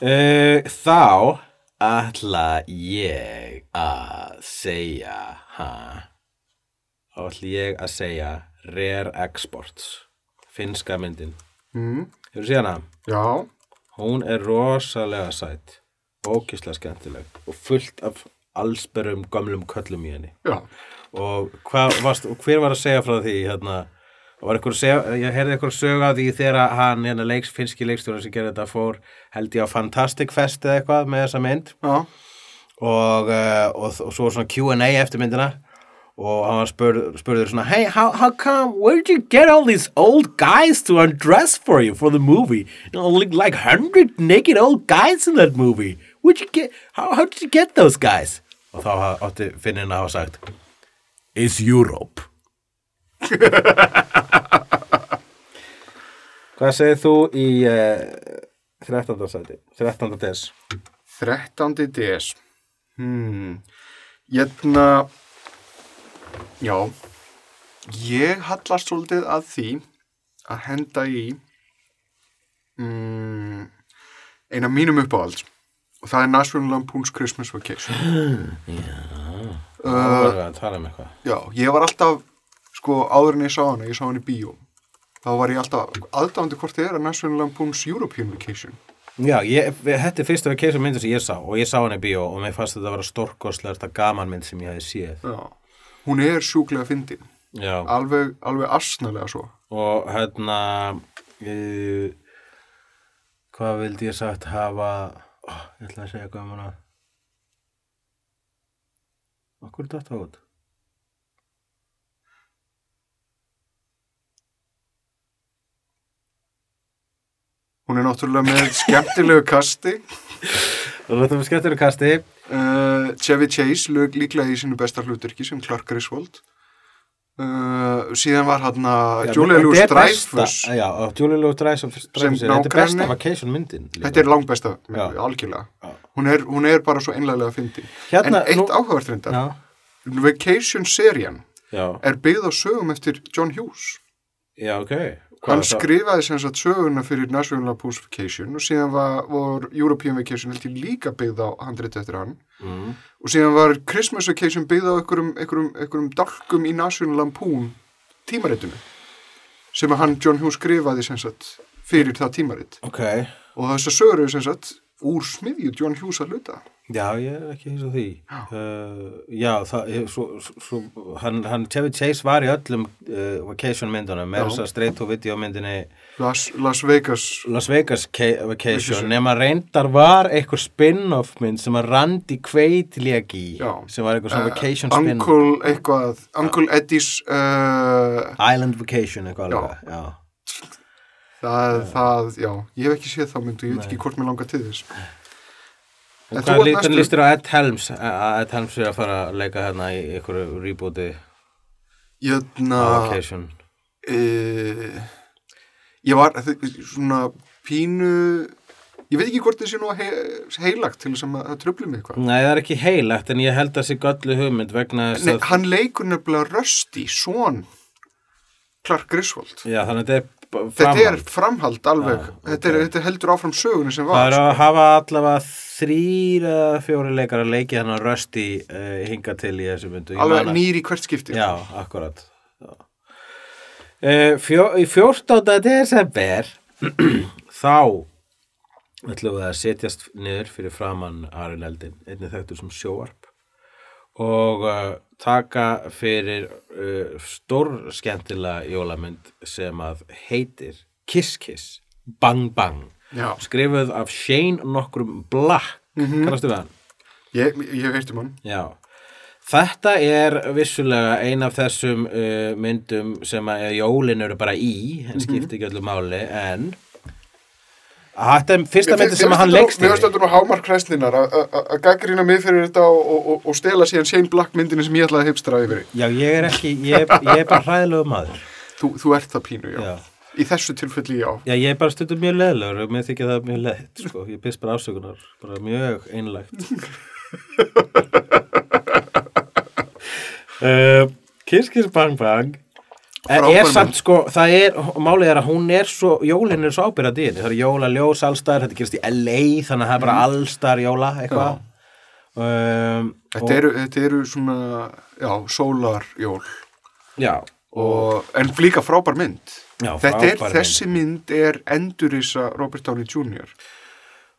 Speaker 1: Uh, þá ætla ég að segja ha, ætla ég að segja Rare Exports finska myndin
Speaker 2: Mm.
Speaker 1: hefur séð hana?
Speaker 2: Já,
Speaker 1: hún er rosalega sætt ókislega skemmtileg og fullt af allsberum gömlum köllum í henni
Speaker 2: já.
Speaker 1: og, hvað varst, og hver var að segja frá því hérna og var einhver að segja, ég heyrði einhver sög á því þegar hann, hérna leiks, finski leikstjóra sem gerði þetta fór, held ég á Fantastic Fest eða eitthvað með þessa mynd.
Speaker 2: Já,
Speaker 1: og, uh, og, og svo svona Q&A eftir myndina. Og hann var spurð, spurður svona hey, how, how come, where did you get all these old guys to undress for you for the movie? You know, like, like hundred naked old guys in that movie. Where'd you get, how, how did you get those guys? Og þá átti Finnin að hafa sagt It's Europe Hvað segir þú í uh, 13. sæti 13. des
Speaker 2: 13. DS. Hmm. Hérna, já, ég hallast svolítið að því að henda í mm, eina mínum uppáhalds og það er National Lampoon's Christmas Vacation
Speaker 1: Það voru við að tala um eitthvað.
Speaker 2: Já, ég var alltaf, sko, áður en ég sá hana, ég sá hana í bíó. Þá var ég alltaf aðdáðandi hvort þið er að National Lampoon's European Vacation.
Speaker 1: Já, ég, þetta er fyrsta vacation myndin sem ég sá og ég sá hann í bíó og mér fannst þetta að vera stórkostlegasta gaman mynd sem ég hefði séð.
Speaker 2: Já. Hún er sjúklega fyndin. Alveg, alveg asnalega svo.
Speaker 1: og hérna, uh, hvað vildi ég sagt hafa, ó, ég ætla að segja hvað um hana. Akkur er þetta út?
Speaker 2: Hún er náttúrulega með skemmtilegu kasti.
Speaker 1: Og þetta var skemmtilega kasti.
Speaker 2: Uh, Chevy Chase lög líklega í sínu besta hluturki sem Clark Griswold. Uh, síðan var hann að Julia Louis
Speaker 1: er
Speaker 2: Dreyfus.
Speaker 1: besta-.
Speaker 2: Sem
Speaker 1: er besta vacation líka.
Speaker 2: Þetta er langbesta,
Speaker 1: Já.
Speaker 2: algjörlega.
Speaker 1: Já.
Speaker 2: Hún er, hún er bara svo einlega fyndin.
Speaker 1: Hérna,
Speaker 2: en eitt
Speaker 1: nú-
Speaker 2: áhugavert reyndar.
Speaker 1: Já,
Speaker 2: Vacation-serían
Speaker 1: já,
Speaker 2: er byggð á sögum eftir John Hughes.
Speaker 1: já, ok.
Speaker 2: Hann skrifaði sem sagt söguna fyrir National Lampoon's Vacation og síðan var, var European Vacation held ég líka byggð á handrit eftir hann
Speaker 1: Mm.
Speaker 2: og síðan var Christmas Vacation byggð á einhverjum, einhverjum, einhverjum dálkum í National Lampoon tímaritinu sem að hann John Hughes skrifaði sem sagt fyrir það tímarit
Speaker 1: Ok,
Speaker 2: og þessar sögur eru sem sagt úr smiðju John Hughes að hluta.
Speaker 1: Já, ég er ekki eins og því. Uh, já, það, svo, svo, hann, hann, Chevy Chase var í öllum uh, vacation myndunum, með
Speaker 2: Já.
Speaker 1: þess að straight to video myndinni
Speaker 2: Las, Las Vegas
Speaker 1: Las Vegas Ca- Vacation, nema reyndar var einhver spin-off mynd sem að Randy Quaid lék í,
Speaker 2: Já.
Speaker 1: sem var einhver svona
Speaker 2: Eh,
Speaker 1: vacation spin-off.
Speaker 2: Uncle eitthvað, Uncle Eddie's uh,
Speaker 1: Island Vacation, eitthvað
Speaker 2: Já.
Speaker 1: alveg, já.
Speaker 2: það, það, já, ég hef ekki séð þá myndu, ég veit ekki hvort mér langar til þess. En
Speaker 1: hvað lítan
Speaker 2: næstur-
Speaker 1: listir á Ed Helms, að Ed Helms er að fara að leika hérna í einhverju rebooti
Speaker 2: Jötna,
Speaker 1: Vacation.
Speaker 2: uh, ég var svona pínu, ég veit ekki hvort þessi nú he, heilagt til þess að það tröfli mig eitthvað.
Speaker 1: Nei, það er ekki heilagt, en ég held að það sé göllu hugmynd vegna þess
Speaker 2: Nei,
Speaker 1: að...
Speaker 2: hann leikur nefnilega Rusty, son Clark Griswold.
Speaker 1: Já, þannig að þetta er b-
Speaker 2: Þetta er
Speaker 1: framhald.
Speaker 2: framhald alveg,
Speaker 1: Já,
Speaker 2: þetta, er, þetta heldur áfram sögunni sem
Speaker 1: Það
Speaker 2: var.
Speaker 1: er
Speaker 2: sko.
Speaker 1: að hafa allavega þrýr eða fjóri leikar að leiki hann að rösti uh, hinga til í þessu myndu.
Speaker 2: Alveg
Speaker 1: man að-
Speaker 2: nýr í hvert skipti.
Speaker 1: Já, akkurat. Já. Uh, fjó, í 14. desember þá ætlum við að setjast niður fyrir framann Arin Eldin, einnig þekktur sem sjóarp og uh, taka fyrir uh, stór skemmtilega jólamynd sem að heitir Kiss Kiss Bang Bang
Speaker 2: Já.
Speaker 1: skrifuð af Shane nokkrum Black mm kannastu við hann?
Speaker 2: Ég, ég heirt um hann.
Speaker 1: Já, þetta er vissulega ein af þessum uh, myndum sem að jólin eru bara í, en skipti ekki öllu máli, en þetta er fyrsta myndi sem hann leggst
Speaker 2: Mér finnst þetta nú hámark hræslinar að gaggrina mig fyrir þetta og, og, og, og stela síðan Shane Black myndinni sem ég ætlaði að heipstra yfir.
Speaker 1: Já, ég er ekki, ég, ég er bara hræðilegu maður.
Speaker 2: Þú, þú ert það pínu, já.
Speaker 1: Já.
Speaker 2: Í þessu tilfelli, já.
Speaker 1: Já, ég er bara stundum mjög leðilegur og mér þykja það mjög leðitt, sko. Ég byrst bara ásökunar, bara mjög einlægt. uh, Kiss Kiss Bang Bang er,
Speaker 2: Frábær
Speaker 1: er samt sko, það er, málið er að hún er svo, jólin er svo ábyrðað í henni, það er jóla ljós allstar, þetta gerist í LA, þannig að það er bara allstar jóla eitthvað. Um,
Speaker 2: Þetta eru, þetta eru svona, já, sólarjól.
Speaker 1: já,
Speaker 2: Og, en líka frábær mynd.
Speaker 1: Já,
Speaker 2: þetta er,
Speaker 1: frábær mynd.
Speaker 2: þessi mynd er endurisa Robert Downey Jr.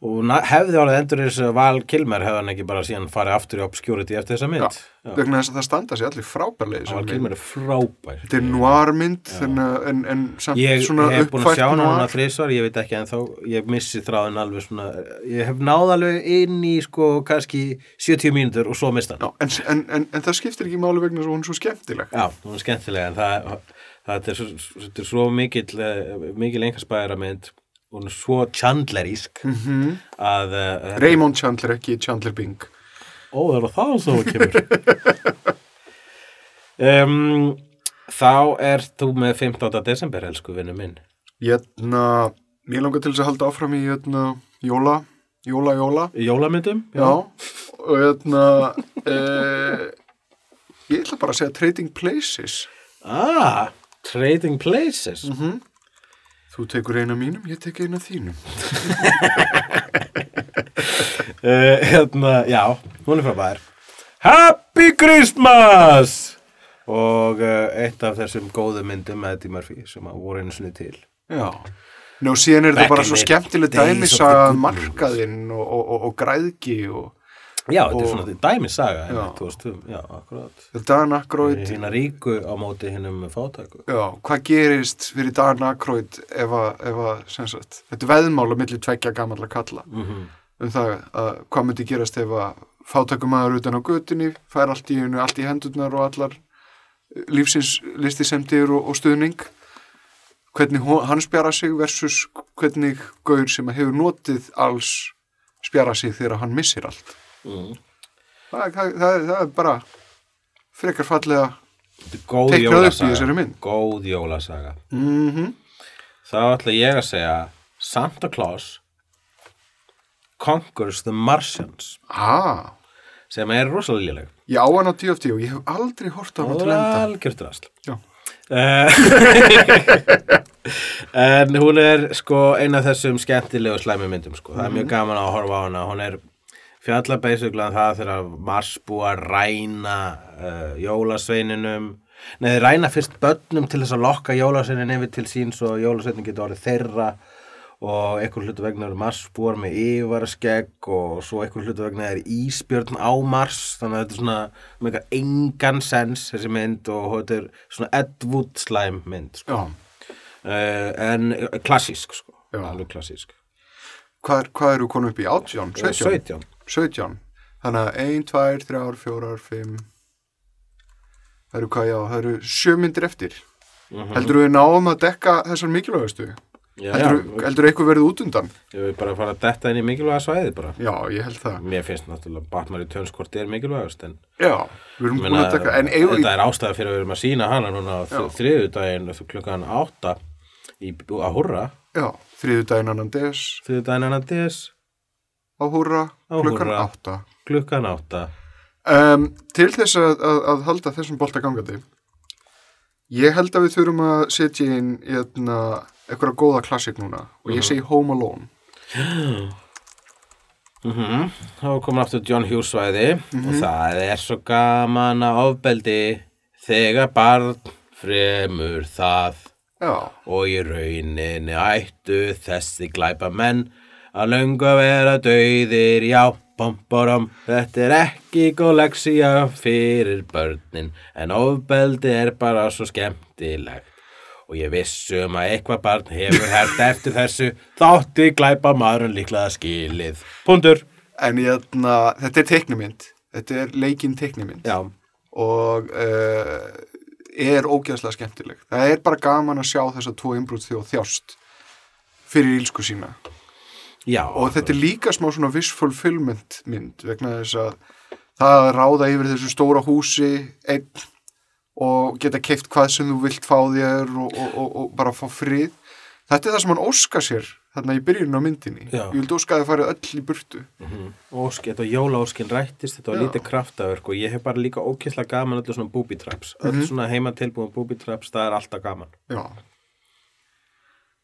Speaker 1: og hefði orðið endur þess að Val Kilmer hefði hann ekki bara síðan farið aftur í Obscurity eftir þessa mynd. Já.
Speaker 2: Vegna þess að það standa sér allir frábærlega
Speaker 1: Val Kilmer er frábær.
Speaker 2: Þetta er noir mynd, þannig að, en, en samt
Speaker 1: Ég
Speaker 2: svona
Speaker 1: hef búin að sjá hana
Speaker 2: noir.
Speaker 1: hana þrísvar, ég veit ekki en þá, ég missi þráðin alveg svona, ég hef náð alveg inn í sko kannski 70 mínútur og svo mista hann.
Speaker 2: En, en, en, en það skiptir ekki máli vegna þess að hún er svo skemmtileg.
Speaker 1: Já, hún er skemmtilega en það, það er, svo, svo mikill, eh, mikil einhversbæðara mynd, hún er svo chandlerísk
Speaker 2: Mm
Speaker 1: að... Uh,
Speaker 2: Raymond Chandler, ekki Chandler Bing.
Speaker 1: Ó, það er það svo kemur. um, þá er þú með 15. desember, elsku vinnu minn.
Speaker 2: Jötna, mér langar til þess að halda áfram í jötna, jóla, jóla, jóla.
Speaker 1: Jólamyndum?
Speaker 2: Já, og jötna, eh, ég ætla bara að segja Trading Places.
Speaker 1: Ah, Trading Places.
Speaker 2: Mhm. Þú tekur eina mínum, ég tek eina þínum.
Speaker 1: Uh, hérna, já, hún er frábær Happy Christmas og uh, eitt af þessum góðu myndum með Eddie Murphy sem að voru einu sinni til
Speaker 2: Já. Nú, síðan er
Speaker 1: Back
Speaker 2: þetta bara svo skemmtileg dæmis að markaðinn og, og, og, og græðgi og
Speaker 1: Já, þetta er svona dæmisaga
Speaker 2: Já.
Speaker 1: einmitt, 2005, já, akkurat.
Speaker 2: Dan Aykroyd,
Speaker 1: Hina ríku á móti hinnum fátæku.
Speaker 2: Já, hvað gerist fyrir Dan Aykroyd ef að, þetta er veðmál á milli tveggja gamalla kalla.
Speaker 1: Mm
Speaker 2: um það að hvað myndi gerast ef að fátækumæður utan á götunni fær allt í hennu, allt í hendurnar og allar lífsins listisemdir og, og stuðning? Hvernig hann spjara sig versus hvernig gaur sem hefur notið alls spjara sig þegar hann missir allt
Speaker 1: mm.
Speaker 2: það, það, það, það er bara frekar fallega
Speaker 1: er
Speaker 2: Teiknað upp í þessari mynd.
Speaker 1: Góð jólasaga.
Speaker 2: Mm
Speaker 1: Þá ætla ég að segja Santa Claus Conquers the Martians.
Speaker 2: Ah,
Speaker 1: sem er rosalega léleg.
Speaker 2: Ég á hann á DFT og ég hef aldrei hort á hann til enda.
Speaker 1: Algjört rast
Speaker 2: Já.
Speaker 1: en hún er sko eina af þessum skemmtilegu slæmi myndum sko. það er mjög gaman að horfa á hana. Hún er fjalla basically um það þegar Mars búa að ræna uh, jólasveininum Nei, þeir ræna fyrst börnum til þess að lokka jólasveinin yfir til sín svo jólasveinin getur orðið þeirra og einhver hlutu vegna eru Marsbúar með yfirvaraskegg og svo einhver hlutu vegna er ísbjörn á Mars þannig að þetta er svona með eitthvað engan sens þessi mynd og þetta er svona Ed Wood slæm mynd sko.
Speaker 2: Já,
Speaker 1: uh, en klassísk sko. Alveg klassísk
Speaker 2: hvað, er- hvað eru konum upp í 18? 17?
Speaker 1: 17
Speaker 2: 17 þannig að 1, 2, 3, 4, 5 það eru hvað já, það eru sjö myndir eftir.
Speaker 1: Mhm.
Speaker 2: heldur við náum að dekka þessar mikilvægastu
Speaker 1: já,
Speaker 2: heldur,
Speaker 1: já,
Speaker 2: heldur eitthvað verið út undan?
Speaker 1: Ég vil bara fara að detta inn í mikilvæga svæði bara.
Speaker 2: Já, ég held það.
Speaker 1: Mér finnst náttúrulega Batman í tönskort er mikilvægast en
Speaker 2: já, við erum búin að dekka en eigum
Speaker 1: þetta er ástæða fyrir að við erum að sína hana núna á
Speaker 2: Já.
Speaker 1: þriðudaginn klukkan átta í, að hurra.
Speaker 2: Já, þriðu daginn annan des.
Speaker 1: Þriðudaginn annan des
Speaker 2: á húrra,
Speaker 1: Á
Speaker 2: klukkan átta.
Speaker 1: Klukkan átta.
Speaker 2: Um, til þess að, að, að halda þessum bolta gangandi ég held að við þurfum að setja inn hérna, eitthvað góða klassik núna og
Speaker 1: Mhm.
Speaker 2: ég segi Home Alone.
Speaker 1: Mm þá er komin aftur John Hughes svæði og það er svo gaman að ofbeldi þegar barn fremur það.
Speaker 2: Já,
Speaker 1: og í rauninni ættu þessi glæpa menn að löngu að vera dauðir, já, bom, borom, þetta er ekki góð leksía fyrir börnin, en ofbeldi er bara svo skemmtilegt. Og ég vissum að eitthvað barn hefur hært eftir þessu, þátti glæpa maðurinn líklega skilið. Puntur.
Speaker 2: En hérna, þetta er teiknumynd, þetta er leikinn teiknumynd
Speaker 1: Já,
Speaker 2: og uh, er ógeðslega skemmtileg. Það er bara gaman að sjá þess að tvo innbrútt þjóð þjást fyrir ílsku sína.
Speaker 1: Já.
Speaker 2: Og þetta er líka smá svona viss fulfillment mynd vegna þess að það að ráða yfir þessu stóra húsi einn og geta keift hvað sem þú vilt fá þér og, og, og, og bara fá frið. Þetta er það sem hann óska sér þarna í byrjun á myndinni.
Speaker 1: Já.
Speaker 2: Ég vildi óska að það farið öll í burtu.
Speaker 1: Ósk, þetta jólaóskin rættist, þetta var lítið kraftaverk og ég hef bara líka ókysla gaman öllu svona booby traps. Öll svona heima tilbúin booby traps, það er alltaf gaman.
Speaker 2: Já.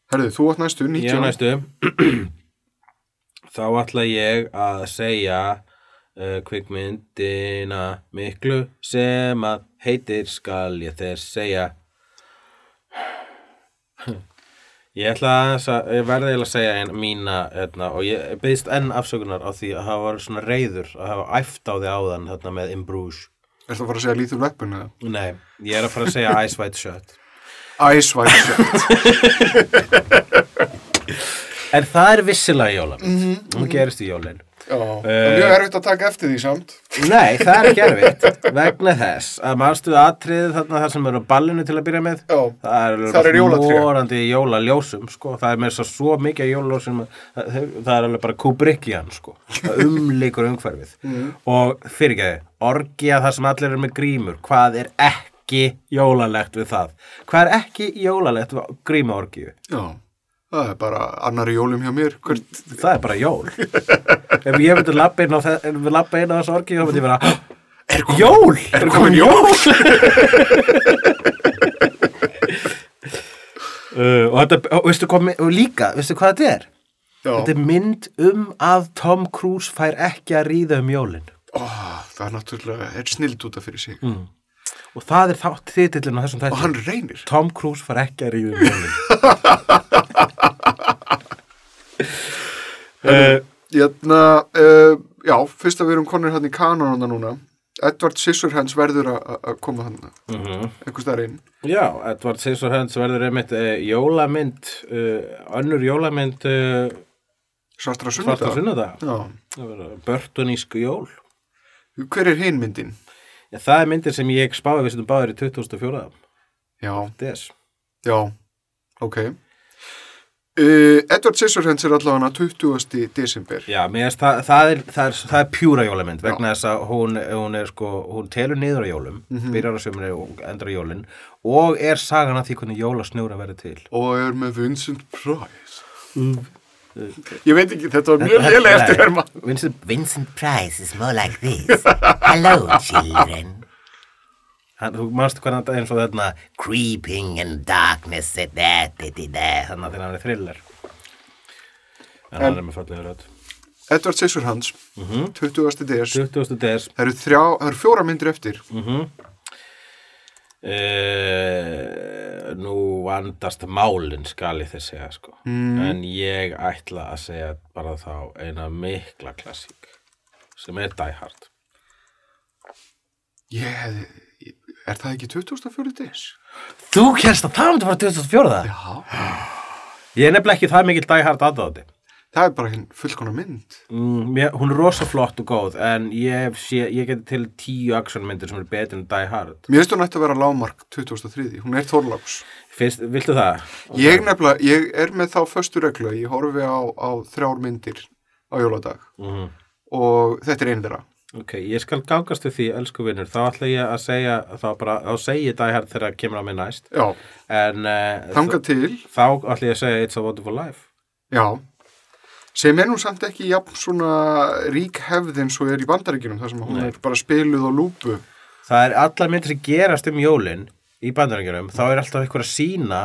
Speaker 2: Herðu, þú átt næstu,
Speaker 1: Ég
Speaker 2: 19.
Speaker 1: Þá ætla ég að segja uh, kvikmyndina miklu sem að heitir skal ég þess segja Ég ætla að, ég verði að segja ein mína etna, og ég byggðist enn afsökunar á því að hafa verið svona reyður að hafa æft á því áðan þarna með In Bruges.
Speaker 2: Er það að fara að segja lítið weapon eða?
Speaker 1: Nei, ég er að fara að segja Ice White Shut.
Speaker 2: Ice White Shut.
Speaker 1: En það er vissilega jólan. Mm -hmm. Hún gerist í jólinn.
Speaker 2: Já, það er mjög erfitt að taka eftir því samt.
Speaker 1: Nei, það er ekki erfitt vegna þess að mannstu atriðið þarna þar sem eru á ballinu til að byrja með
Speaker 2: Já,
Speaker 1: það er
Speaker 2: Þar er
Speaker 1: morandi jólaljósum sko. það er með svo, svo mikið jólaljósum að- það, það er alveg bara Kubrickian sko. það umlikur umhverfið
Speaker 2: Mhm.
Speaker 1: og fyrirgeði, orgía þar sem allir eru með grímur, hvað er ekki jólalegt við það hvað er ekki jólalegt við grímaorgíu
Speaker 2: já. Það er bara annari jólum hjá mér. Hvert,
Speaker 1: það er bara jól ef ég myndi lappa inn á, þessu orgíu þá myndi ég vera er komin, jól,
Speaker 2: er komin jól?
Speaker 1: Uh, og þetta, og veistu hvað, og líka, veistu hvað þetta er?
Speaker 2: Já,
Speaker 1: Þetta er mynd um að Tom Cruise fær ekki að ríða um jólin.
Speaker 2: Ó, það er náttúrulega, er snild út af fyrir sig.
Speaker 1: Og það er þátt þitillin á þessum
Speaker 2: Og
Speaker 1: þætti.
Speaker 2: hann reynir.
Speaker 1: Tom Cruise fær ekki að ríða um jólin. uh,
Speaker 2: já, fyrst að við erum konir hann í kanonuna núna. Edward Scissorhands verður að- koma hann
Speaker 1: Mhm.
Speaker 2: einhvers staðar inn.
Speaker 1: Já, Edvard Scissorhands verður einmitt uh, jólamynd, uh, önnur jólamynd
Speaker 2: Svartra
Speaker 1: svarta
Speaker 2: sunnudag.
Speaker 1: sunnudag.
Speaker 2: Já.
Speaker 1: Það verður Börtunísk jól.
Speaker 2: Hver er hinn myndin?
Speaker 1: Já, það er myndir sem ég spáði við sem báður í 2004.
Speaker 2: Já,
Speaker 1: Des.
Speaker 2: já, ok. Uh, Edward Scissorhands er allavega 20. desember.
Speaker 1: Já, finnst það, það, er, það, er, það er pjúra jólamynd vegna þess að hún, hún er sko, hún telur niður á jólum, byrjar á sömurinn og endar á jólin og er sagan af því hvernig jólasnjóra verður til.
Speaker 2: Og er með Vincent Price. Ég veit ekki, þetta var mjög lélega eftir herma.
Speaker 1: Vincent,
Speaker 5: Vincent Price is more like this. Hello, children.
Speaker 1: hann, þú manstu hvernig þetta er eins og þarna,
Speaker 5: Creeping in darkness
Speaker 1: þannig að hann er thriller. En hann er með fallega rödd.
Speaker 2: Edward Scissorhands, 20. des.
Speaker 1: 20. des.
Speaker 2: Það eru, þrjá, það eru fjóra myndir eftir.
Speaker 1: Uh, nú vandast málin skal ég þess segja sko en ég ætla að segja bara þá eina mikla klassík sem er Die Hard
Speaker 2: Ég hefði, er það ekki 24. des?
Speaker 1: Þú kennst að það myndi fara 2004
Speaker 2: Já.
Speaker 1: Ég er nefnilega ekki það mikil Die Hard aðdáði
Speaker 2: Það er bara hinn fullkona mynd.
Speaker 1: mm, mér, Hún er rosa flott og góð en ég, sé, ég geti til tíu actionmyndir sem er betur en Die Hard
Speaker 2: Mér finnst hún ætti að vera lágmark 2003. Hún er Þorláks.
Speaker 1: Viltu það?
Speaker 2: Ég nefnilega, ég er með þá föstu reglu. Ég horfi á, á þrjár myndir á jóladag.
Speaker 1: Mhm.
Speaker 2: Og þetta er einn þeirra.
Speaker 1: Ok, ég skal gangast við því, elsku vinnur þá ætla ég að segja, þá bara þá segi ég Die Hard þegar það kemur á mig næst
Speaker 2: Já.
Speaker 1: en uh, þá ætla ég að segja It's a Wonderful Life
Speaker 2: já. Sem er nú samt ekki jafn svona rík hefð eins og er í bandaríkjunum þar sem hún
Speaker 1: Nei.
Speaker 2: er bara spiluð á lúpu.
Speaker 1: það er allar myndir sem gerast um jólin í bandarækjunum, þá er alltaf einhver að sína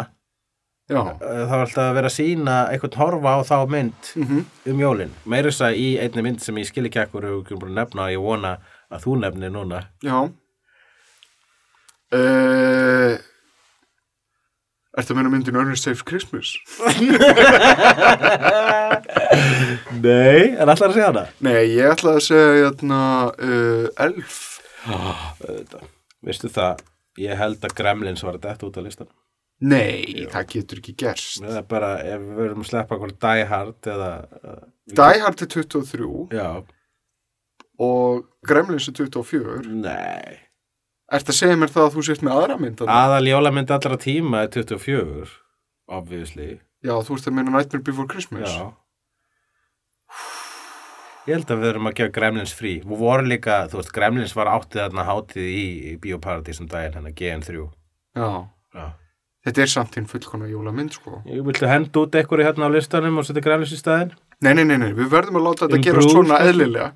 Speaker 2: Já.
Speaker 1: þá er alltaf að vera að sína einhvern horfa á þá mynd
Speaker 2: Mhm.
Speaker 1: um jólin meira þess að í einni mynd sem ég skil ekki ekkur og ekki búin að nefna og ég vona að þú nefnir núna
Speaker 2: Já. Uh, Ertu að meina myndin Ernest Saves Christmas?
Speaker 1: Nei, en allar að segja hana
Speaker 2: Nei, ég ætlaði að segja hérna, uh, Elf.
Speaker 1: Auðvitað. Veistu það, ég held að Gremlins var að detta út af listan
Speaker 2: Nei, það getur ekki gerst.
Speaker 1: Það er bara, ef við verum að sleppa okkur Die Hard eða uh,
Speaker 2: Die Hard er 23
Speaker 1: Já,
Speaker 2: og Gremlins er 24.
Speaker 1: nei
Speaker 2: Ertu að segja mér það að þú sért með aðra mynd?
Speaker 1: Aðal jólamynd allra tíma er 24 Obviously
Speaker 2: Já, þú ert að meina Nightmare Before Christmas.
Speaker 1: Já Ég held að við erum að gefa Gremlins frí Við vorum líka, þú veist, Gremlins var áttið þarna hátíð í, í Bíóparadís um daginn, hennar GN3
Speaker 2: Já.
Speaker 1: Já
Speaker 2: Þetta er samt hinn fullkona jólamynd, sko.
Speaker 1: Ég viltu henda út einhverju hérna á listanum og setja Gremlins í staðinn?
Speaker 2: Nei, nei, nei, nei, við verðum að láta þetta gerast svona eðlilega.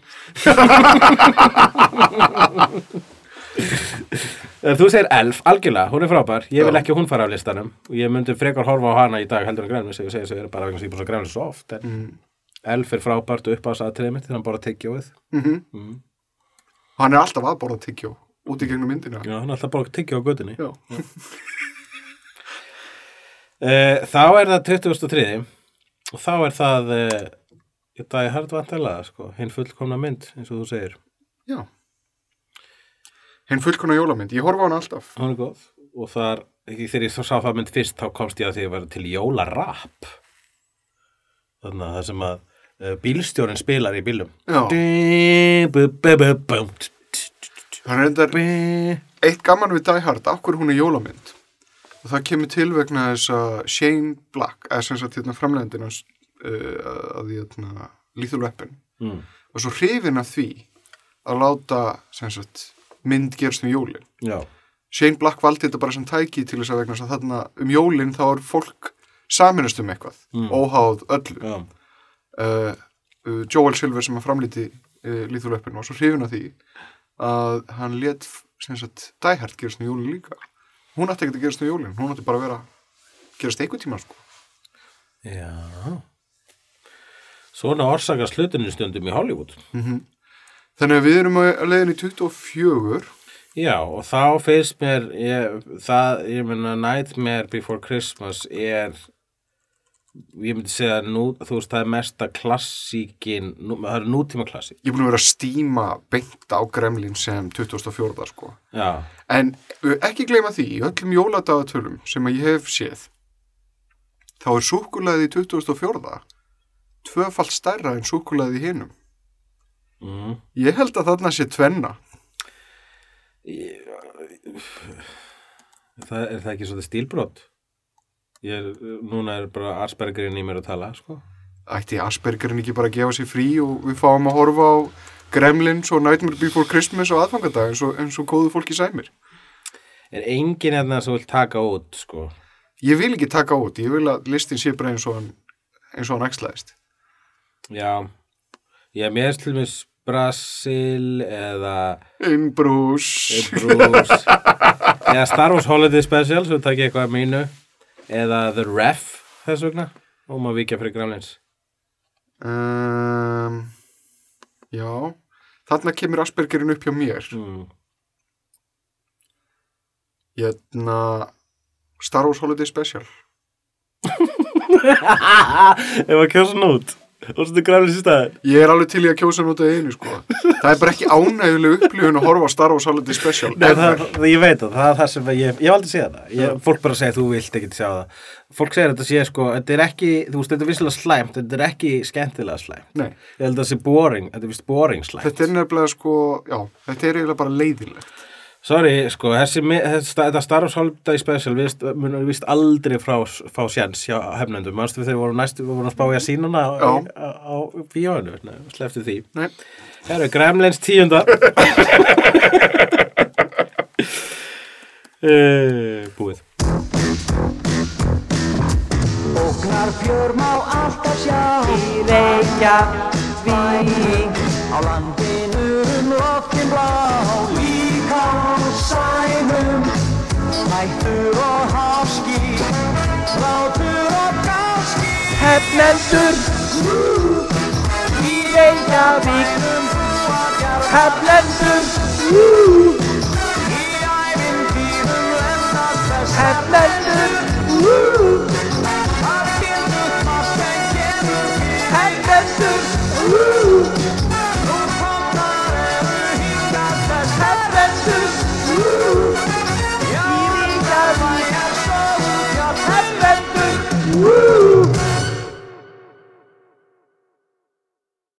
Speaker 1: Eh, Þú segir Elf, algjörlega, hún er frábær Ég vil
Speaker 2: Já.
Speaker 1: ekki að hún fara á listanum og ég myndi frekar horfa á hana í dag heldur en ef ég segja þessu bara vegna sem ég búin að Gremlins svo oft en
Speaker 2: Mm.
Speaker 1: Elf er frábært upp á þess aðtriði mitt þannig að bara tyggjóið
Speaker 2: Mm
Speaker 1: Mm.
Speaker 2: Hann er alltaf að borða tyggjó út í gegnum myndina.
Speaker 1: Já, hann er alltaf bara tyggjó á gödunni
Speaker 2: Já.
Speaker 1: Uh, þá er það 2003 og þá er það uh, þetta er hart vantilega sko, hinn fullkomna mynd eins og þú segir
Speaker 2: Já. Hinn fullkona jólamynd. Ég horfa á hann alltaf.
Speaker 1: hún er góð og þar, ekki þegar ég sá það mynd fyrst þá komst ég að því að vera til jólarap þannig að það sem að uh, bílstjórin spilar í bílum
Speaker 2: Hann er endar eitt gaman við Die Hard, akkur hún er jólamynd. Og það kemur til vegna þess að Shane Black, eða sem sagt hérna framlegandinn hans, uh, að því hérna Lethal Weapon,
Speaker 1: Mm.
Speaker 2: var svo hrifin af því að láta sem sagt mynd gerast um jólin.
Speaker 1: Já,
Speaker 2: Shane Black valdi þetta bara sem tæki til þess að vegna að þarna um jólin þá er fólk saminast um eitthvað,
Speaker 1: Mm.
Speaker 2: óháð öllu.
Speaker 1: já,
Speaker 2: uh, uh, Joel Silver sem að framlíti uh, Lethal Weapon var svo hrifin af því að hann let Hard gerast um jólin líka hún átti ekki að gerast um jólin, hún átti bara að vera gerast einhvern tíma sko.
Speaker 1: Já. Svona orsakast hlutinu stundum í Hollywood.
Speaker 2: Þannig að við erum að leiðin í 24
Speaker 1: Já, og þá finnst mér, ég, það, ég meina, Nightmare Before Christmas er, ég myndi segja, nú, þú veist, það er mesta klassíkin, nú, það er nútíma klassík.
Speaker 2: ég er búin að vera að stíma beint á Gremlin sem 24 sko.
Speaker 1: Já,
Speaker 2: en ekki gleyma því í öllum jóladagatölum sem ég hef séð þá er súkulaði í 24 tvöfalt stærra en súkulaði í hinum
Speaker 1: mm.
Speaker 2: ég held að þarna sé tvenna
Speaker 1: það er það ekki svolítið stílbrot? Ég er, núna er bara Aspergerinn í mér að tala, sko.
Speaker 2: ætti Aspergerin ekki bara að gefa sér frí og við fáum að horfa á Gremlins og Nightmare Before Christmas og aðfangadag eins og, eins og góðu fólki sæmir
Speaker 1: Er enginn hérna sem vil taka út, sko?
Speaker 2: ég vil ekki taka út, ég vil að listin sé bara eins og hann eins og hann æxlaðist
Speaker 1: Já, ég mér til mér Brasil eða
Speaker 2: einn brús
Speaker 1: Bruce eða Star Wars Holiday Special svo takk ég eitthvað að mínu. Eða The Ref þess vegna og maður vikja fyrir Gremlins.
Speaker 2: Um, já. Þarna kemur Aspergerin upp hjá mér.
Speaker 1: Mm.
Speaker 2: hérna Star Wars Holiday Special.
Speaker 1: Ef að kjósa nút
Speaker 2: ég er alveg til í að kjósa nota einu sko. Það er bara ekki ánæguleg upplifun að horfa á Star Wars Holiday Special.
Speaker 1: Nei, það, það, ég veit það, það er það sem ég, ég hef aldrei séð það. Ég, fólk bara segir þú vilt ekki sjá það. Fólk segir þetta sé sko, þetta er ekki þú veist, þetta er vissilega slæmt, þetta er ekki skemmtilega slæmt.
Speaker 2: Nei,
Speaker 1: ég held að það sé boring, þetta er vist boring slæmt.
Speaker 2: Þetta er nefnilega sko já, þetta er eiginlega bara leiðilegt
Speaker 1: Sorry, sko, þessi, þetta Star Wars Holiday Special vist, munum vist aldrei frá, fá sjans hjá hefnendum, mannstu þegar við vorum næstu við vorum að spá í að sína hana á, á, á Nei, sleftu því.
Speaker 2: Nei.
Speaker 1: Það eru Gremlins tíunda. Uh, Búið.
Speaker 6: Ógnar fjör má alltaf sjá. Í Reykjavík. Á landinu um loftin blá. á sænum Hættur og háski Látur og gáski. Hefnendur Í Reykjavík Hefnendur Í þess Hefnendur Woo!